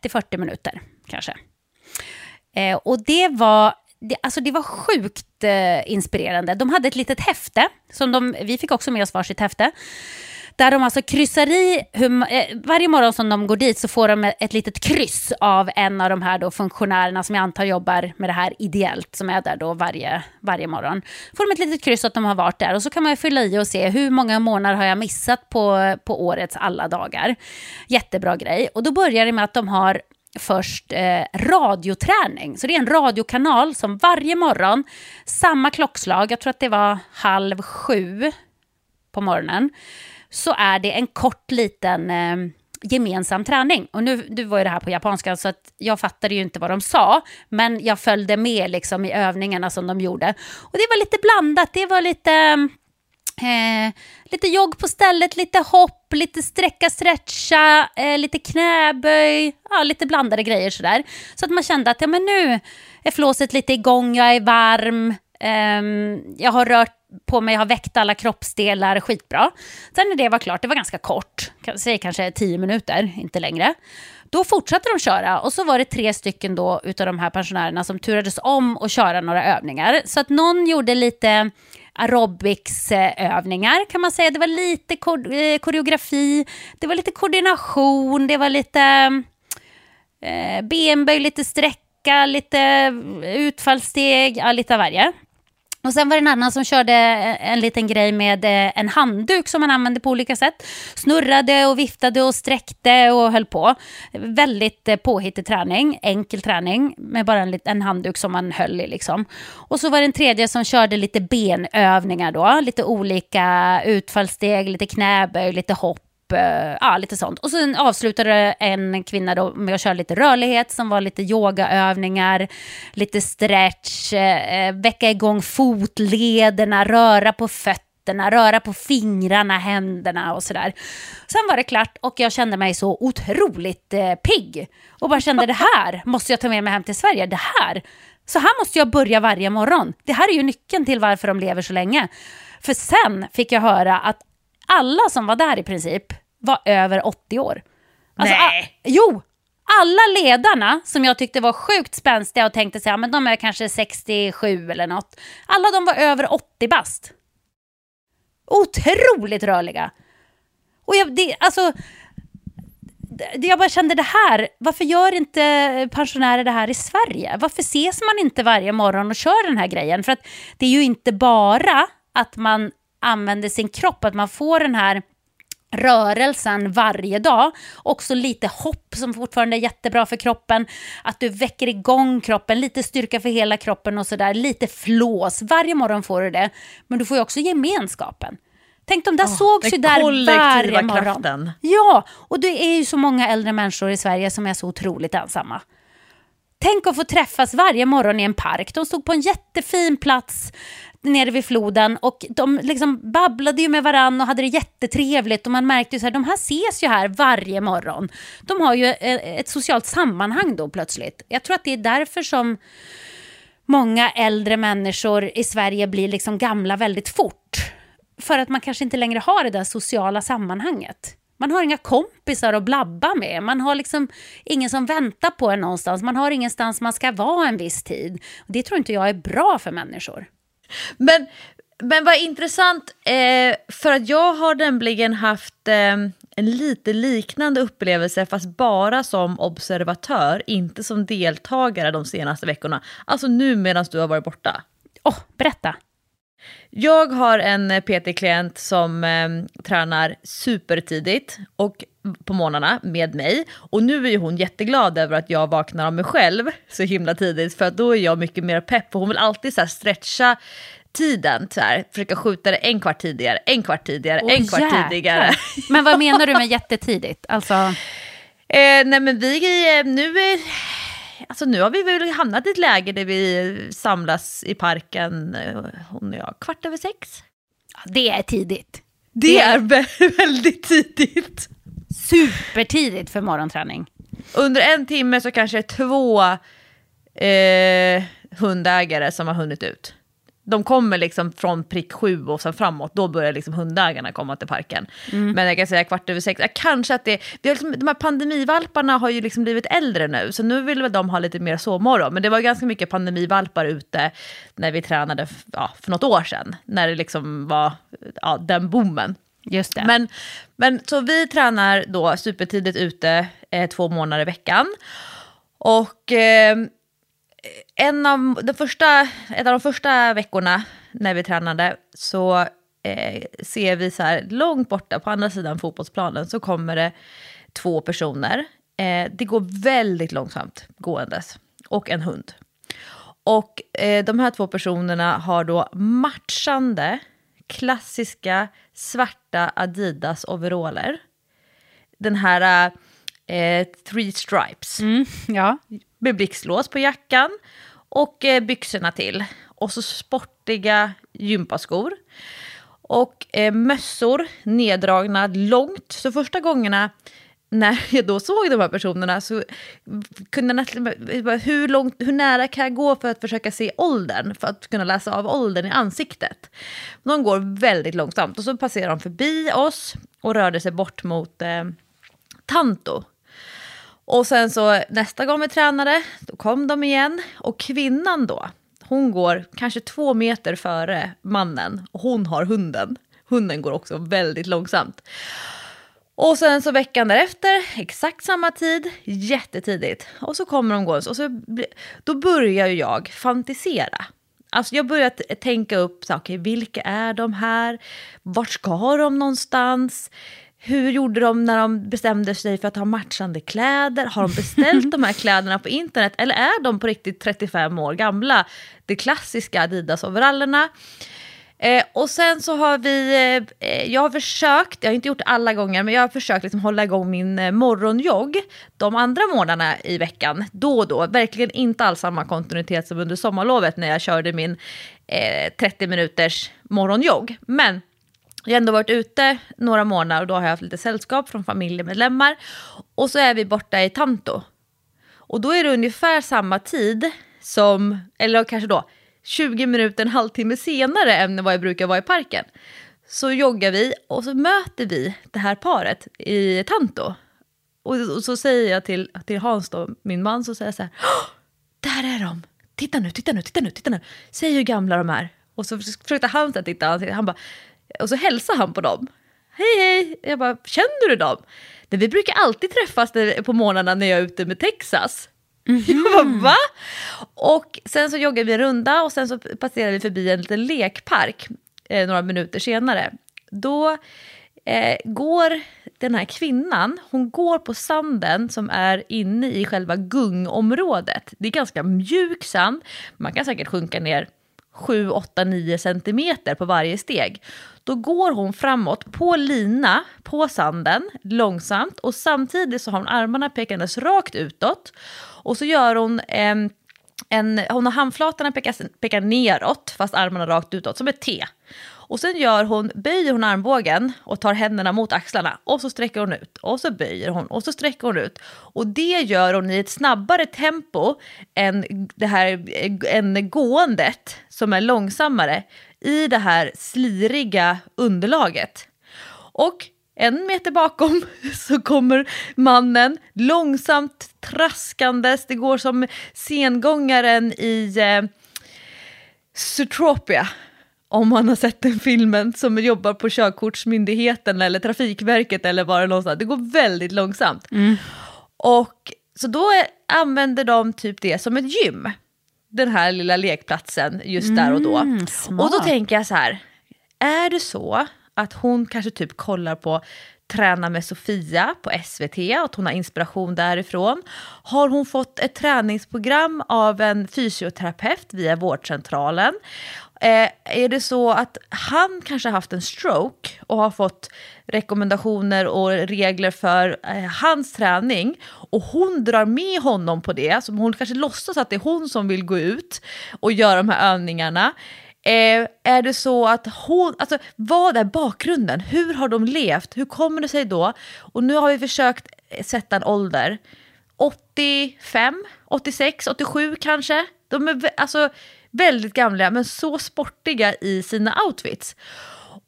30-40 minuter kanske. Eh, och det var, det, alltså det var sjukt eh, inspirerande. De hade ett litet häfte, som de, vi fick också med oss varsitt häfte, Där de alltså kryssar i, hur, eh, varje morgon som de går dit så får de ett litet kryss av en av de här då funktionärerna som jag antar jobbar med det här ideellt, som är där då varje, varje morgon. Får de ett litet kryss att de har varit där och så kan man fylla i och se hur många månader har jag missat på, på årets alla dagar. Jättebra grej. Och då börjar det med att de har först eh, radioträning. Så det är en radiokanal som varje morgon, samma klockslag, jag tror att det var halv sju på morgonen, så är det en kort liten eh, gemensam träning. Och nu, nu var ju det här på japanska så att jag fattade ju inte vad de sa, men jag följde med liksom i övningarna som de gjorde. Och det var lite blandat, det var lite Eh, lite jogg på stället, lite hopp, lite sträcka, stretcha, eh, lite knäböj, ja, lite blandade grejer sådär. Så att man kände att ja, men nu är flåset lite igång, jag är varm, eh, jag har rört på mig, jag har väckt alla kroppsdelar, skitbra. Sen när det var klart, det var ganska kort, säg kanske tio minuter, inte längre. Då fortsatte de köra och så var det tre stycken då utav de här pensionärerna som turades om att köra några övningar. Så att någon gjorde lite aerobicsövningar kan man säga. Det var lite eh, koreografi, det var lite koordination, det var lite eh, benböj, lite sträcka, lite utfallssteg, ja, lite av varje. Och sen var det en annan som körde eh, en liten grej med eh, en handduk som man använde på olika sätt. Snurrade och viftade och sträckte och höll på. Väldigt eh, påhittig träning, enkel träning med bara en, en handduk som man höll i. Liksom. Och så var det en tredje som körde lite benövningar då. Lite olika utfallssteg, lite knäböj, lite hopp Eh, ja, lite sånt. Och sen avslutade en kvinna då med att köra lite rörlighet som var lite yogaövningar, lite stretch, eh, eh, väcka igång fotlederna, röra på fötterna, röra på fingrarna, händerna och sådär. Sen var det klart och jag kände mig så otroligt eh, pigg. Och bara kände det här måste jag ta med mig hem till Sverige. Det här, så här måste jag börja varje morgon. Det här är ju nyckeln till varför de lever så länge. För sen fick jag höra att alla som var där i princip var över 80 år. Alltså, Nej! A- jo! Alla ledarna som jag tyckte var sjukt spänstiga och tänkte sig, ja, men de är kanske 67 eller något. Alla de var över 80 bast. Otroligt rörliga. Och jag, det, alltså, jag bara kände det här, varför gör inte pensionärer det här i Sverige? Varför ses man inte varje morgon och kör den här grejen? För att det är ju inte bara att man använder sin kropp, att man får den här rörelsen varje dag. Också lite hopp som fortfarande är jättebra för kroppen. Att du väcker igång kroppen, lite styrka för hela kroppen och sådär. Lite flås. Varje morgon får du det. Men du får ju också gemenskapen. Tänk de där oh, sågs ju där varje morgon. Kraften. Ja, och det är ju så många äldre människor i Sverige som är så otroligt ensamma. Tänk att få träffas varje morgon i en park. De stod på en jättefin plats nere vid floden och de liksom babblade ju med varann och hade det jättetrevligt och man märkte ju så här, de här ses ju här varje morgon. De har ju eh, ett socialt sammanhang då plötsligt. Jag tror att det är därför som många äldre människor i Sverige blir liksom gamla väldigt fort. För att man kanske inte längre har det där sociala sammanhanget. Man har inga kompisar att blabba med. Man har liksom ingen som väntar på en någonstans. Man har ingenstans man ska vara en viss tid. Det tror inte jag är bra för människor. Men, men vad intressant, eh, för att jag har nämligen haft eh, en lite liknande upplevelse fast bara som observatör, inte som deltagare de senaste veckorna. Alltså nu medan du har varit borta. Åh, oh, berätta! Jag har en PT-klient som eh, tränar supertidigt och på morgnarna med mig. Och nu är hon jätteglad över att jag vaknar av mig själv så himla tidigt för då är jag mycket mer pepp. Och hon vill alltid så här stretcha tiden, så här, försöka skjuta det en kvart tidigare, en kvart tidigare, oh, en kvart jäklar. tidigare. Men vad menar du med jättetidigt? Alltså... Eh, nej men vi, eh, nu är alltså nu har vi väl hamnat i ett läge där vi samlas i parken, eh, hon och jag, kvart över sex. Det är tidigt. Det, det är väldigt tidigt. Supertidigt för morgonträning. Under en timme så kanske två eh, hundägare som har hunnit ut de kommer liksom från prick sju och sen framåt, då börjar liksom hundägarna komma till parken. Mm. Men jag kan säga kvart över sex, kanske att det, vi har liksom, de här pandemivalparna har ju liksom blivit äldre nu, så nu vill väl de ha lite mer sovmorgon. Men det var ganska mycket pandemivalpar ute när vi tränade ja, för något år sedan, när det liksom var ja, den boomen. Just det. Men, men så vi tränar då supertidigt ute eh, två månader i veckan. Och eh, en, av de första, en av de första veckorna när vi tränade så eh, ser vi så här långt borta på andra sidan fotbollsplanen så kommer det två personer. Eh, det går väldigt långsamt gåendes och en hund. Och eh, de här två personerna har då matchande klassiska svarta Adidas-overaller. Den här eh, Three Stripes. Mm, ja. Med blixtlås på jackan och eh, byxorna till. Och så sportiga gympaskor. Och eh, mössor neddragna långt. Så första gångerna när jag då såg de här personerna så kunde jag nästan, hur, långt, hur nära kan jag gå för att försöka se åldern, för att kunna läsa av åldern i ansiktet. De går väldigt långsamt och så passerar de förbi oss och rörde sig bort mot eh, Tanto. Och sen så nästa gång vi tränade, då kom de igen och kvinnan då, hon går kanske två meter före mannen och hon har hunden. Hunden går också väldigt långsamt. Och sen så veckan därefter, exakt samma tid, jättetidigt. Och så kommer de gående och så, då börjar jag fantisera. Alltså jag börjar tänka upp, så, okay, vilka är de här? Vart ska de någonstans? Hur gjorde de när de bestämde sig för att ha matchande kläder? Har de beställt de här kläderna på internet? Eller är de på riktigt 35 år gamla? De klassiska Adidas-overallerna. Eh, och sen så har vi, eh, jag har försökt, jag har inte gjort det alla gånger, men jag har försökt liksom hålla igång min eh, morgonjogg de andra månaderna i veckan, då och då. Verkligen inte alls samma kontinuitet som under sommarlovet när jag körde min eh, 30 minuters morgonjogg. Men jag har ändå varit ute några månader och då har jag haft lite sällskap från familjemedlemmar. Och så är vi borta i Tanto. Och då är det ungefär samma tid som, eller kanske då, 20 minuter, en halvtimme senare än vad jag brukar vara i parken. Så joggar vi och så möter vi det här paret i Tanto. Och, och så säger jag till, till Hans, då, min man, så säger jag så här. Där är de! Titta nu, titta nu, titta nu, titta nu! Säg hur gamla de är. Och så försökte han titta, han bara, och så hälsar han på dem. Hej hej! Jag bara, känner du dem? vi brukar alltid träffas på morgnarna när jag är ute med Texas. Mm -hmm. Jag bara, va? Och sen så joggar vi en runda och sen så passerar vi förbi en liten lekpark eh, några minuter senare. Då eh, går den här kvinnan, hon går på sanden som är inne i själva gungområdet. Det är ganska mjuk sand, man kan säkert sjunka ner 7, 8, 9 centimeter på varje steg. Då går hon framåt på lina på sanden långsamt och samtidigt så har hon armarna pekandes rakt utåt och så gör hon eh, en hon har handflatorna pekar, pekar neråt fast armarna rakt utåt som ett T. Och sen gör hon, böjer hon armbågen och tar händerna mot axlarna och så sträcker hon ut och så böjer hon och så sträcker hon ut. Och det gör hon i ett snabbare tempo än det här än gåendet som är långsammare i det här sliriga underlaget. Och en meter bakom så kommer mannen långsamt traskandes. Det går som sengångaren i eh, Zootropia. Om man har sett den filmen som jobbar på körkortsmyndigheten eller Trafikverket eller var det någonstans. Det går väldigt långsamt. Mm. Och så då är, använder de typ det som ett gym. Den här lilla lekplatsen just mm, där och då. Mm, och då tänker jag så här, är det så att hon kanske typ kollar på Träna med Sofia på SVT, att hon har inspiration därifrån. Har hon fått ett träningsprogram av en fysioterapeut via vårdcentralen? Eh, är det så att han kanske har haft en stroke och har fått rekommendationer och regler för eh, hans träning och hon drar med honom på det, så hon kanske låtsas att det är hon som vill gå ut och göra de här övningarna. Eh, är det så att hon, alltså vad är bakgrunden? Hur har de levt? Hur kommer det sig då? Och nu har vi försökt eh, sätta en ålder. 85, 86, 87 kanske? De är alltså väldigt gamla men så sportiga i sina outfits.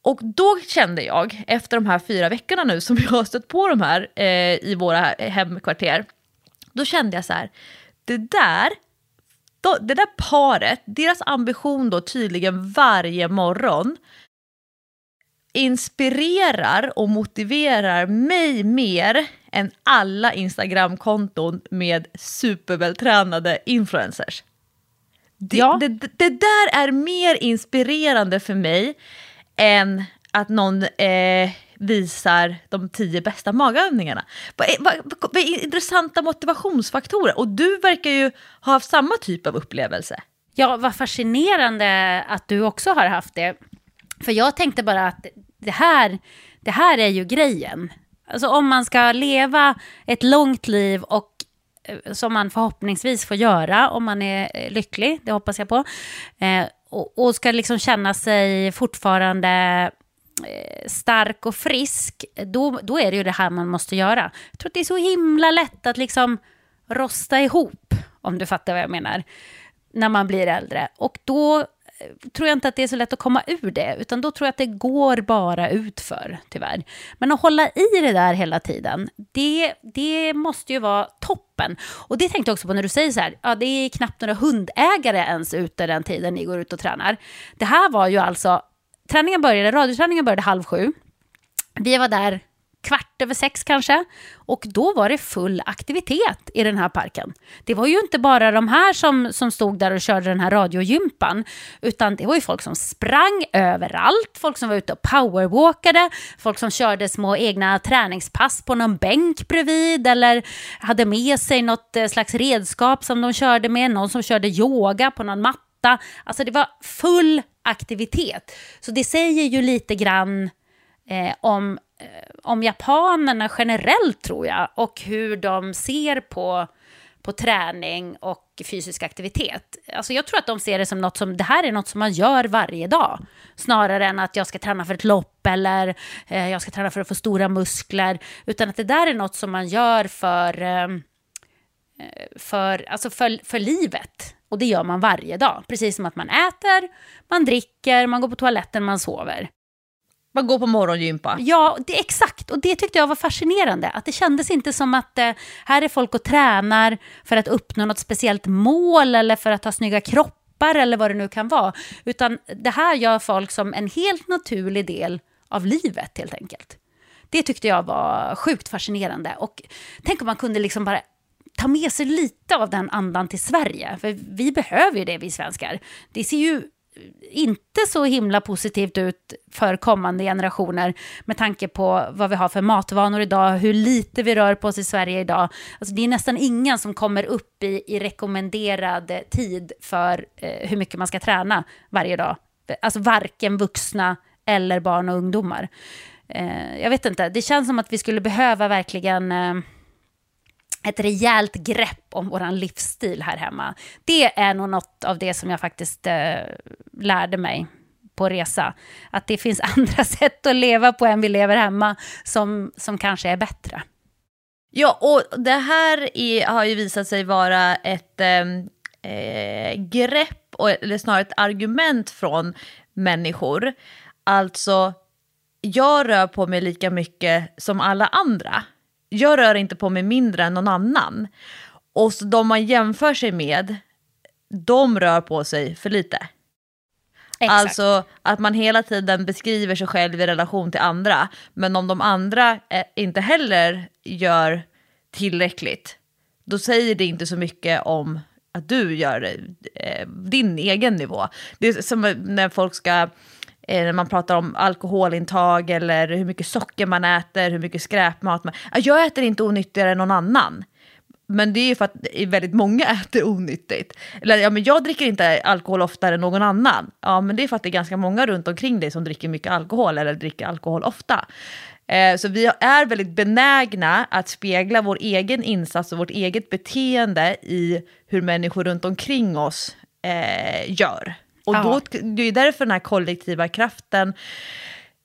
Och då kände jag, efter de här fyra veckorna nu som jag har stött på de här eh, i våra hemkvarter, då kände jag så här, det där då, det där paret, deras ambition då tydligen varje morgon inspirerar och motiverar mig mer än alla Instagramkonton med supervältränade influencers. Det, Ja. det, det, det där är mer inspirerande för mig än att någon eh, visar de tio bästa magövningarna. Vad vad, vad, intressanta motivationsfaktorer? Och du verkar ju ha haft samma typ av upplevelse. Ja, vad fascinerande att du också har haft det. För jag tänkte bara att det här, det här är ju grejen. Alltså om man ska leva ett långt liv och Eh, som man förhoppningsvis får göra om man är eh, lycklig, det hoppas jag på. Eh, och, och ska liksom känna sig fortfarande eh, stark och frisk, då, då är det ju det här man måste göra. Jag tror att det är så himla lätt att liksom rosta ihop, om du fattar vad jag menar, när man blir äldre. Och då tror jag inte att det är så lätt att komma ur det, utan då tror jag att det går bara utför, tyvärr. Men att hålla i det där hela tiden, det, det måste ju vara toppen. Och det tänkte jag också på när du säger så här, ja, det är knappt några hundägare ens ute den tiden ni går ut och tränar. Det här var ju alltså, träningen började, radioträningen började halv sju. Vi var där kvart över sex kanske. Och då var det full aktivitet i den här parken. Det var ju inte bara de här som, som stod där och körde den här radiogympan, utan det var ju folk som sprang överallt, folk som var ute och powerwalkade, folk som körde små egna träningspass på någon bänk bredvid eller hade med sig något eh, slags redskap som de körde med, någon som körde yoga på någon matta. Alltså det var full aktivitet. Så det säger ju lite grann eh, om, eh, om japanerna generellt tror jag och hur de ser på, på träning och fysisk aktivitet. Alltså jag tror att de ser det som något som, det här är något som man gör varje dag. Snarare än att jag ska träna för ett lopp eller eh, jag ska träna för att få stora muskler. Utan att det där är något som man gör för, eh, eh för, alltså för, för livet. Och det gör man varje dag. Precis som att man äter, man dricker, man går på toaletten, man sover. Man går på morgongympa. Ja, det, exakt. Och det tyckte jag var fascinerande. Att det kändes inte som att eh, här är folk och tränar för att uppnå något speciellt mål eller för att ha snygga kroppar eller vad det nu kan vara. Utan det här gör folk som en helt naturlig del av livet helt enkelt. Det tyckte jag var sjukt fascinerande. Och tänk om man kunde liksom bara ta med sig lite av den andan till Sverige. För vi behöver ju det, vi svenskar. Det ser ju inte så himla positivt ut för kommande generationer med tanke på vad vi har för matvanor idag, hur lite vi rör på oss i Sverige idag. Alltså det är nästan ingen som kommer upp i, i rekommenderad tid för eh, hur mycket man ska träna varje dag. Alltså varken vuxna eller barn och ungdomar. Eh, jag vet inte, det känns som att vi skulle behöva verkligen eh, ett rejält grepp om vår livsstil här hemma. Det är nog något av det som jag faktiskt eh, lärde mig på resa. Att det finns andra sätt att leva på än vi lever hemma som, som kanske är bättre. Ja, och det här är, har ju visat sig vara ett ehm, eh, grepp, och, eller snarare ett argument från människor. Alltså, jag rör på mig lika mycket som alla andra. Jag rör inte på mig mindre än någon annan. Och så de man jämför sig med, de rör på sig för lite. Exakt. Alltså att man hela tiden beskriver sig själv i relation till andra. Men om de andra eh, inte heller gör tillräckligt, då säger det inte så mycket om att du gör eh, din egen nivå. Det är som när folk ska, Eh, när man pratar om alkoholintag eller hur mycket socker man äter, hur mycket skräpmat man... Jag äter inte onyttigare än någon annan. Men det är ju för att väldigt många äter onyttigt. Eller ja, men jag dricker inte alkohol oftare än någon annan. Ja, men det är för att det är ganska många runt omkring dig som dricker mycket alkohol eller dricker alkohol ofta. Eh, så vi är väldigt benägna att spegla vår egen insats och vårt eget beteende i hur människor runt omkring oss eh, gör. Och Ja. då, det är därför den här kollektiva kraften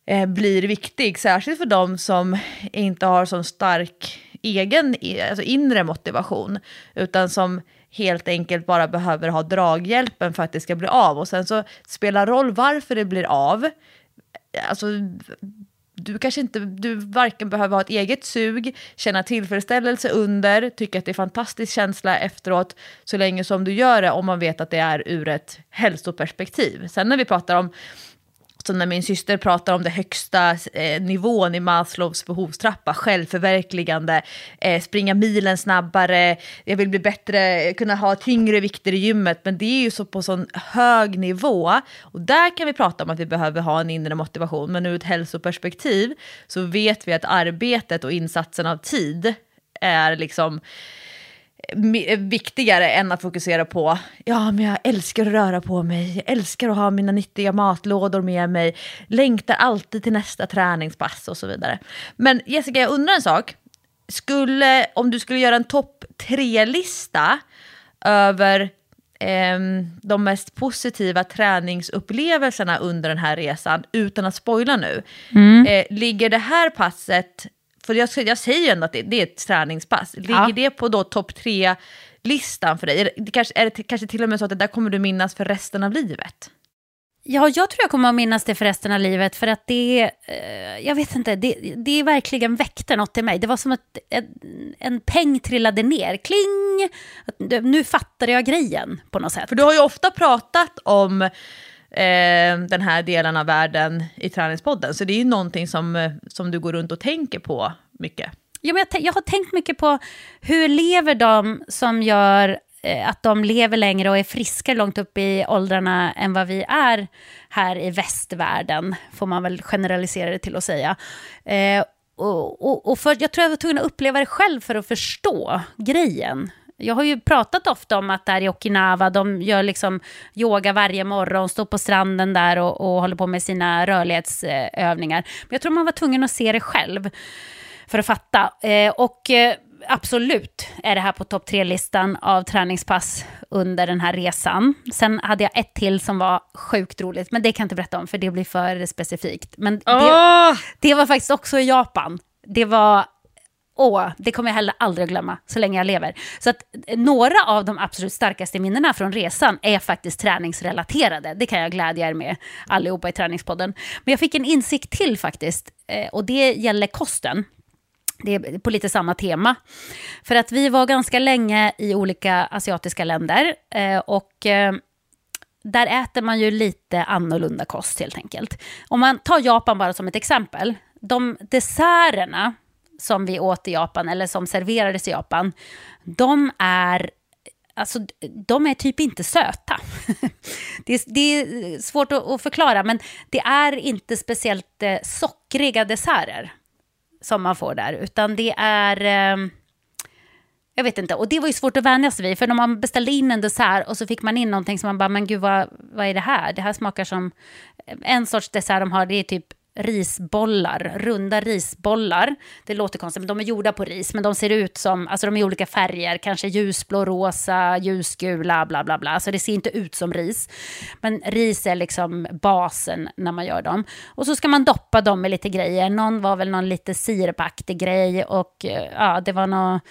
eh, blir viktig, särskilt för de som inte har så stark egen alltså inre motivation, utan som helt enkelt bara behöver ha draghjälpen för att det ska bli av. Och sen så spelar roll varför det blir av. Alltså, du kanske inte, du varken behöver ha ett eget sug, känna tillfredsställelse under, tycka att det är fantastisk känsla efteråt, så länge som du gör det om man vet att det är ur ett hälsoperspektiv. Sen när vi pratar om som när min syster pratar om det högsta eh, nivån i Maslows behovstrappa, självförverkligande, eh, springa milen snabbare, jag vill bli bättre, kunna ha tyngre vikter i gymmet, men det är ju så på sån hög nivå. Och där kan vi prata om att vi behöver ha en inre motivation, men ur ett hälsoperspektiv så vet vi att arbetet och insatsen av tid är liksom viktigare än att fokusera på ja, men jag älskar att röra på mig, jag älskar att ha mina nyttiga matlådor med mig, längtar alltid till nästa träningspass och så vidare. Men Jessica, jag undrar en sak. Skulle, om du skulle göra en topp tre-lista över eh, de mest positiva träningsupplevelserna under den här resan, utan att spoila nu, mm. eh, ligger det här passet för jag, jag säger ju ändå att det, det, är ett träningspass. Ligger ja. det på då topp tre-listan för dig? Är det, kanske, är det kanske till och med så att det där kommer du minnas för resten av livet? Ja, jag tror jag kommer att minnas det för resten av livet, för att det, eh, jag vet inte, det, det verkligen väckte något i mig. Det var som att en, en peng trillade ner, kling! Nu fattade jag grejen på något sätt. För du har ju ofta pratat om eh, den här delen av världen i träningspodden. Så det är ju någonting som, eh, som du går runt och tänker på mycket. Ja, men jag, jag har tänkt mycket på hur lever de som gör eh, att de lever längre och är friska långt upp i åldrarna än vad vi är här i västvärlden, får man väl generalisera det till att säga. Eh, och, och, och för, jag tror jag var tvungen att uppleva det själv för att förstå grejen. Jag har ju pratat ofta om att där i Okinawa, de gör liksom yoga varje morgon, står på stranden där och, och håller på med sina rörlighetsövningar. Men jag tror man var tvungen att se det själv för att fatta. Eh, och eh, absolut är det här på topp tre-listan av träningspass under den här resan. Sen hade jag ett till som var sjukt roligt, men det kan jag inte berätta om för det blir för specifikt. Men det, oh! det var faktiskt också i Japan. Det var Åh, det kommer jag heller aldrig att glömma så länge jag lever. Så att eh, några av de absolut starkaste minnena från resan är faktiskt träningsrelaterade. Det kan jag glädja er med allihopa i Träningspodden. Men jag fick en insikt till faktiskt eh, och det gäller kosten. Det är på lite samma tema. För att vi var ganska länge i olika asiatiska länder eh, och där äter man ju lite annorlunda kost helt enkelt. Om man tar Japan bara som ett exempel. De desserterna som vi åt i Japan, eller som serverades i Japan, de är Alltså, de är typ inte söta. det, är, det är svårt att, att, förklara, men det är inte speciellt eh, sockriga desserter som man får där, utan det är... Eh, jag vet inte, och det var ju svårt att vänja sig vid, för när man beställde in en dessert och så fick man in någonting som man bara, men gud vad, vad är det här? Det här smakar som... En sorts dessert de har, det är typ risbollar, runda risbollar. Det låter konstigt, men de är gjorda på ris, men de ser ut som, alltså de är i olika färger, kanske ljusblå, rosa, ljusgula, bla bla bla. Så det ser inte ut som ris. Men ris är liksom basen när man gör dem. Och så ska man doppa dem med lite grejer. Någon var väl någon lite sirapaktig grej och eh, ja, det var något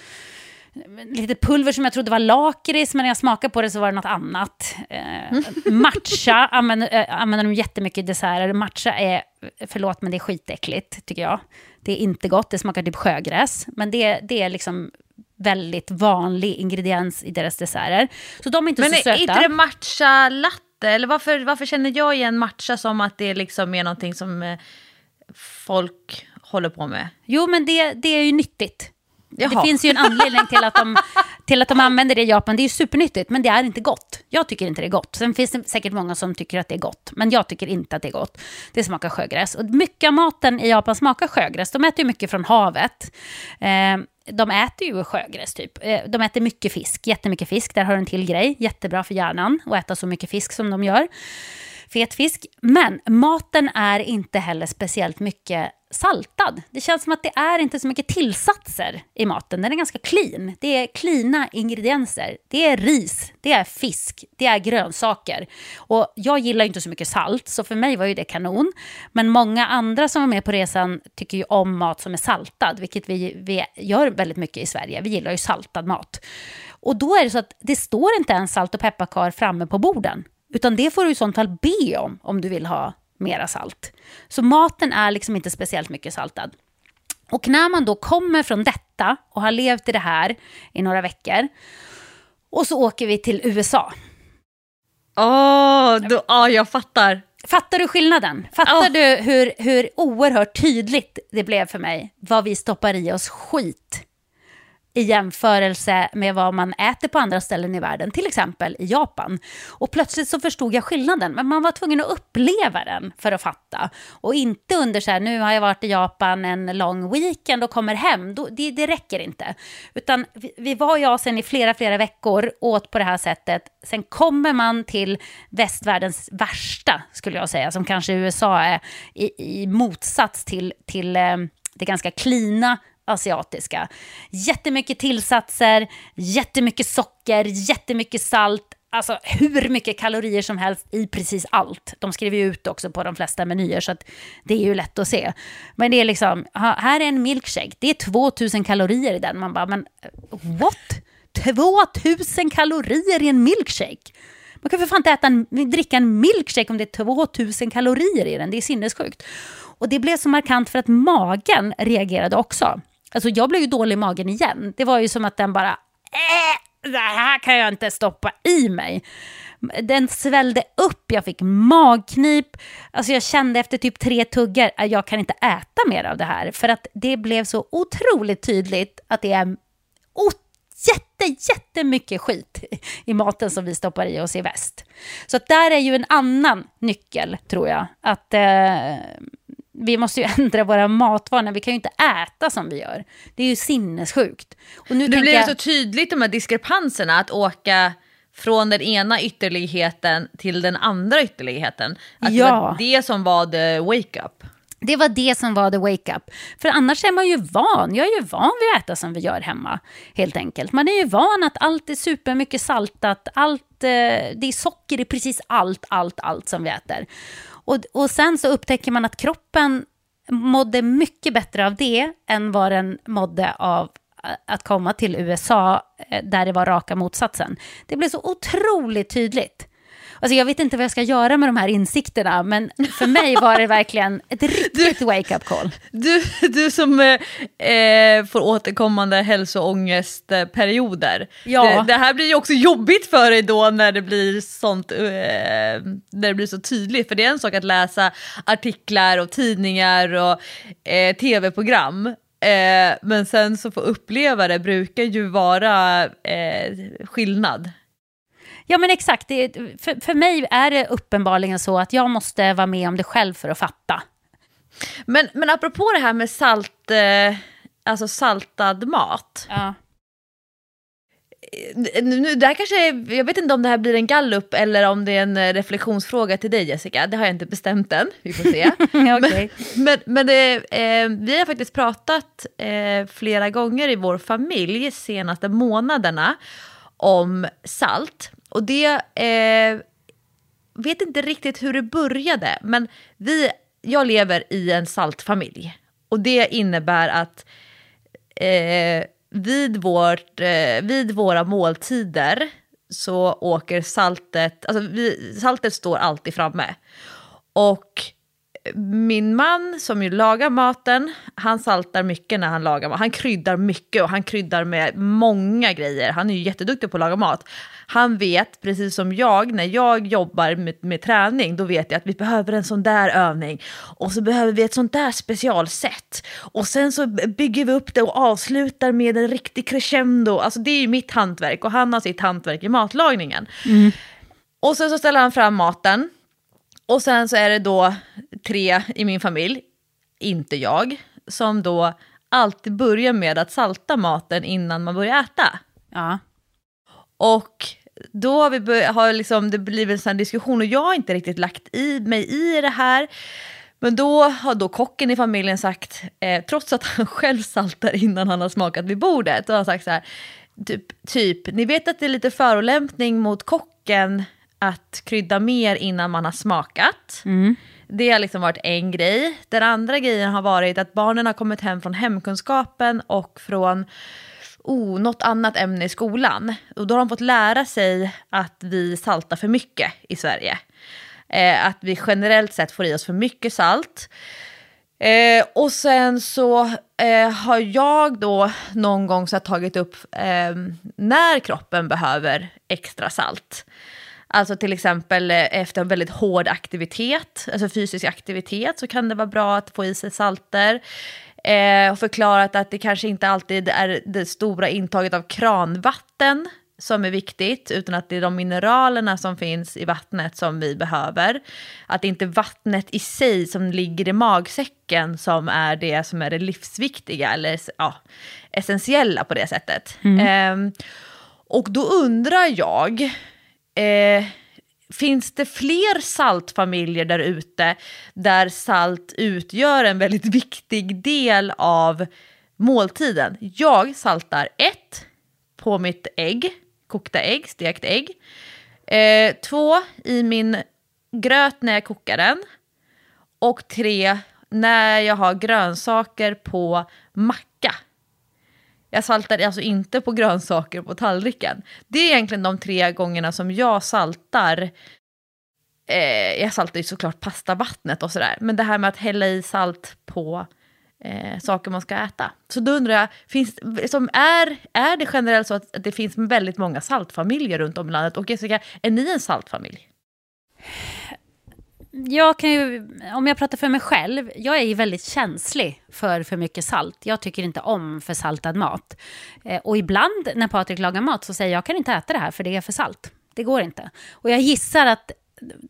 lite pulver som jag trodde var lakrits, men när jag smakade på det så var det något annat. Eh, matcha använder, äh, använder de jättemycket i desserter. Matcha är, förlåt men det är skitäckligt tycker jag. Det är inte gott, det smakar typ sjögräs. Men det, det är liksom väldigt vanlig ingrediens i deras desserter. Så de är inte men så söta. Men är inte det matcha latte? Eller varför, varför känner jag igen matcha som att det liksom är någonting som eh, folk håller på med? Jo, men det, det är ju nyttigt. Jaha. Det finns ju en anledning till att, de, till att de använder det i Japan. Det är ju supernyttigt, men det är inte gott. Jag tycker inte det är gott. Sen finns det säkert många som tycker att det är gott, men jag tycker inte att det är gott. Det smakar sjögräs. Och mycket av maten i Japan smakar sjögräs. De äter ju mycket från havet. Eh, de äter ju sjögräs typ. Eh, de äter mycket fisk, jättemycket fisk. Där har du en till grej. Jättebra för hjärnan att äta så mycket fisk som de gör. Fet fisk. Men maten är inte heller speciellt mycket saltad. Det känns som att det är inte så mycket tillsatser i maten. Den är ganska clean. Det är klina ingredienser. Det är ris, det är fisk, det är grönsaker. Och jag gillar inte så mycket salt, så för mig var ju det kanon. Men många andra som var med på resan tycker ju om mat som är saltad, vilket vi, vi gör väldigt mycket i Sverige. Vi gillar ju saltad mat. Och då är det så att det står inte ens salt och pepparkar framme på borden. Utan det får du i sånt fall be om, om du vill ha mera salt. Så maten är liksom inte speciellt mycket saltad. Och när man då kommer från detta och har levt i det här i några veckor och så åker vi till USA. Åh, oh, oh, jag fattar. Fattar du skillnaden? Fattar Ja. du hur, hur oerhört tydligt det blev för mig vad vi stoppar i oss skit i jämförelse med vad man äter på andra ställen i världen, till exempel i Japan. Och plötsligt så förstod jag skillnaden, men man var tvungen att uppleva den för att fatta. Och inte under så här, nu har jag varit i Japan en lång weekend och kommer hem, då, det, det räcker inte. Utan vi, vi var i Asien i flera, flera veckor, åt på det här sättet. Sen kommer man till västvärldens värsta, skulle jag säga, som kanske USA är i, i motsats till, till eh, det ganska klina asiatiska. Jättemycket tillsatser, jättemycket socker, jättemycket salt. Alltså hur mycket kalorier som helst i precis allt. De skriver ju ut också på de flesta menyer så att det är ju lätt att se. Men det är liksom, här är en milkshake, det är 2000 kalorier i den. Man bara, men eh, what? 2000 kalorier i en milkshake? Man kan för fan inte äta en, dricka en milkshake om det är 2000 kalorier i den. Det är sinnessjukt. Och det blev så markant för att magen reagerade också. Alltså jag blev ju dålig i magen igen. Det var ju som att den bara, äh, det här kan jag inte stoppa i mig. Den svällde upp, jag fick magknip. Alltså jag kände efter typ tre tuggar att jag kan inte äta mer av det här. För att det blev så otroligt tydligt att det är jätte, jättemycket skit i maten som vi stoppar i oss i väst. Så att där är ju en annan nyckel, tror jag. Att eh, vi måste ju ändra våra matvanor. Vi kan ju inte äta som vi gör. Det är ju sinnessjukt. Och nu Det blir jag, så tydligt de här diskrepanserna, att åka från den ena ytterligheten till den andra ytterligheten. Att det Ja. var det som var the wake-up. Det var det som var the wake-up. För annars är man ju van. Jag är ju van vid att äta som vi gör hemma. Helt enkelt. Man är ju van att allt är supermycket saltat. Allt, eh, det är socker i precis allt, allt, allt som vi äter. Och, och sen så upptäcker man att kroppen mådde mycket bättre av det än vad den mådde av att komma till USA eh, där det var raka motsatsen. Det blev så otroligt tydligt. Alltså jag vet inte vad jag ska göra med de här insikterna, men för mig var det verkligen ett riktigt wake-up call. Du, du som eh, eh, får återkommande hälsoångestperioder. Ja. Det, det här blir ju också jobbigt för dig då när det blir sånt, eh, när det blir så tydligt. För det är en sak att läsa artiklar och tidningar och eh, tv-program. Eh, men sen så få uppleva det brukar ju vara eh, skillnad. Ja men exakt, det, för, för mig är det uppenbarligen så att jag måste vara med om det själv för att fatta. Men, men apropå det här med salt, eh, alltså saltad mat. Ja. Nu, nu, det här kanske, är- jag vet inte om det här blir en gallup eller om det är en eh, reflektionsfråga till dig Jessica. Det har jag inte bestämt än. Vi får se. Okej. Men, men det, eh, vi har faktiskt pratat eh, flera gånger i vår familj senaste månaderna om salt. Och det eh, vet inte riktigt hur det började, men vi, jag lever i en saltfamilj. Och det innebär att eh, vid, vårt, eh, vid våra måltider så åker saltet, alltså vi, saltet står alltid framme. Och min man som ju lagar maten, han saltar mycket när han lagar mat. Han kryddar mycket och han kryddar med många grejer. Han är ju jätteduktig på att laga mat. Han vet, precis som jag, när jag jobbar med, med träning, då vet jag att vi behöver en sån där övning. Och så behöver vi ett sånt där specialsätt. Och sen så bygger vi upp det och avslutar med en riktig crescendo. Alltså det är ju mitt hantverk och han har sitt hantverk i matlagningen. Och sen så ställer han fram maten. Och sen så är det då tre i min familj, inte jag, som då alltid börjar med att salta maten innan man börjar äta. Ja. Och då har, vi har liksom, det blivit en sån diskussion och jag har inte riktigt lagt i mig i det här. Men då har då kocken i familjen sagt, eh, trots att han själv saltar innan han har smakat vid bordet, då har sagt så här, typ, typ, ni vet att det är lite förolämpning mot kocken att krydda mer innan man har smakat. Det har liksom varit en grej. Den andra grejen har varit att barnen har kommit hem från hemkunskapen och från oh, något annat ämne i skolan. Och då har de fått lära sig att vi saltar för mycket i Sverige. Eh, att vi generellt sett får i oss för mycket salt. Eh, och sen så eh, har jag då någon gång så tagit upp eh, när kroppen behöver extra salt. Alltså till exempel eh, efter en väldigt hård aktivitet, alltså fysisk aktivitet, så kan det vara bra att få i sig salter. Eh, och förklarat att det kanske inte alltid är det stora intaget av kranvatten som är viktigt, utan att det är de mineralerna som finns i vattnet som vi behöver. Att det inte är vattnet i sig som ligger i magsäcken som är det som är det livsviktiga eller ja, essentiella på det sättet. Eh, och då undrar jag, eh, finns det fler saltfamiljer där ute där salt utgör en väldigt viktig del av måltiden? Jag saltar ett på mitt ägg, kokta ägg, stekt ägg. Eh, två i min gröt när jag kokar den. Och tre när jag har grönsaker på macka. Jag saltar alltså inte på grönsaker på tallriken. Det är egentligen de tre gångerna som jag saltar. Eh, jag saltar ju såklart pastavattnet och sådär. Men det här med att hälla i salt på eh, saker man ska äta. Så då undrar jag, finns, som är, är det generellt så att det finns väldigt många saltfamiljer runt om i landet? Och Jessica, är ni en saltfamilj? Jag kan ju, om jag pratar för mig själv, jag är ju väldigt känslig för för mycket salt. Jag tycker inte om för saltad mat. Eh, och ibland när Patrik lagar mat så säger jag, jag kan inte äta det här för det är för salt. Det går inte. Och jag gissar att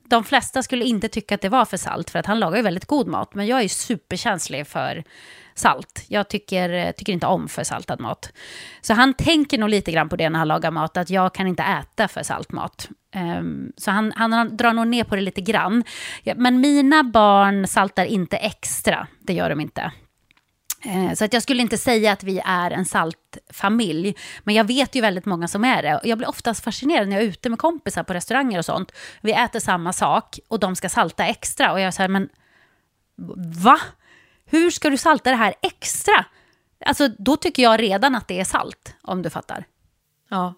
de flesta skulle inte tycka att det var för salt, för att han lagar ju väldigt god mat. Men jag är superkänslig för salt. Jag tycker, eh, tycker inte om för saltad mat. Så han tänker nog lite grann på det när han lagar mat, att jag kan inte äta för salt mat. Um, så han, han drar nog ner på det lite grann. Ja, men mina barn saltar inte extra, det gör de inte. Eh, så att jag skulle inte säga att vi är en saltfamilj. Men jag vet ju väldigt många som är det. Jag blir oftast fascinerad när jag är ute med kompisar på restauranger och sånt. Vi äter samma sak och de ska salta extra. Och jag säger, men va? Hur ska du salta det här extra? Alltså, då tycker jag redan att det är salt, om du fattar. Ja.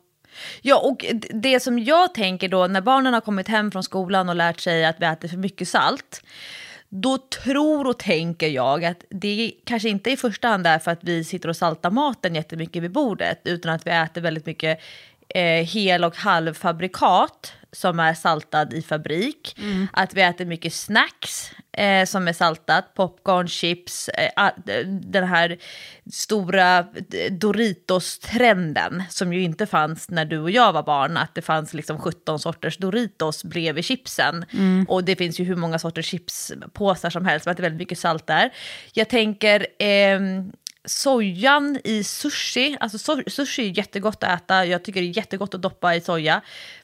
Ja, och det som jag tänker då när barnen har kommit hem från skolan och lärt sig att vi äter för mycket salt, då tror och tänker jag att det kanske inte i första hand är för att vi sitter och saltar maten jättemycket vid bordet, utan att vi äter väldigt mycket eh, hel och halvfabrikat som är saltad i fabrik. Att vi äter mycket snacks eh, som är saltat, popcorn, chips, eh, ah, den här stora Doritos-trenden som ju inte fanns när du och jag var barn, att det fanns liksom 17 sorters Doritos bredvid chipsen. Och det finns ju hur många sorters chipspåsar som helst, men att det är väldigt mycket salt där. Jag tänker... ehm, sojan i sushi, alltså so- sushi är jättegott att äta, jag tycker det är jättegott att doppa i soja.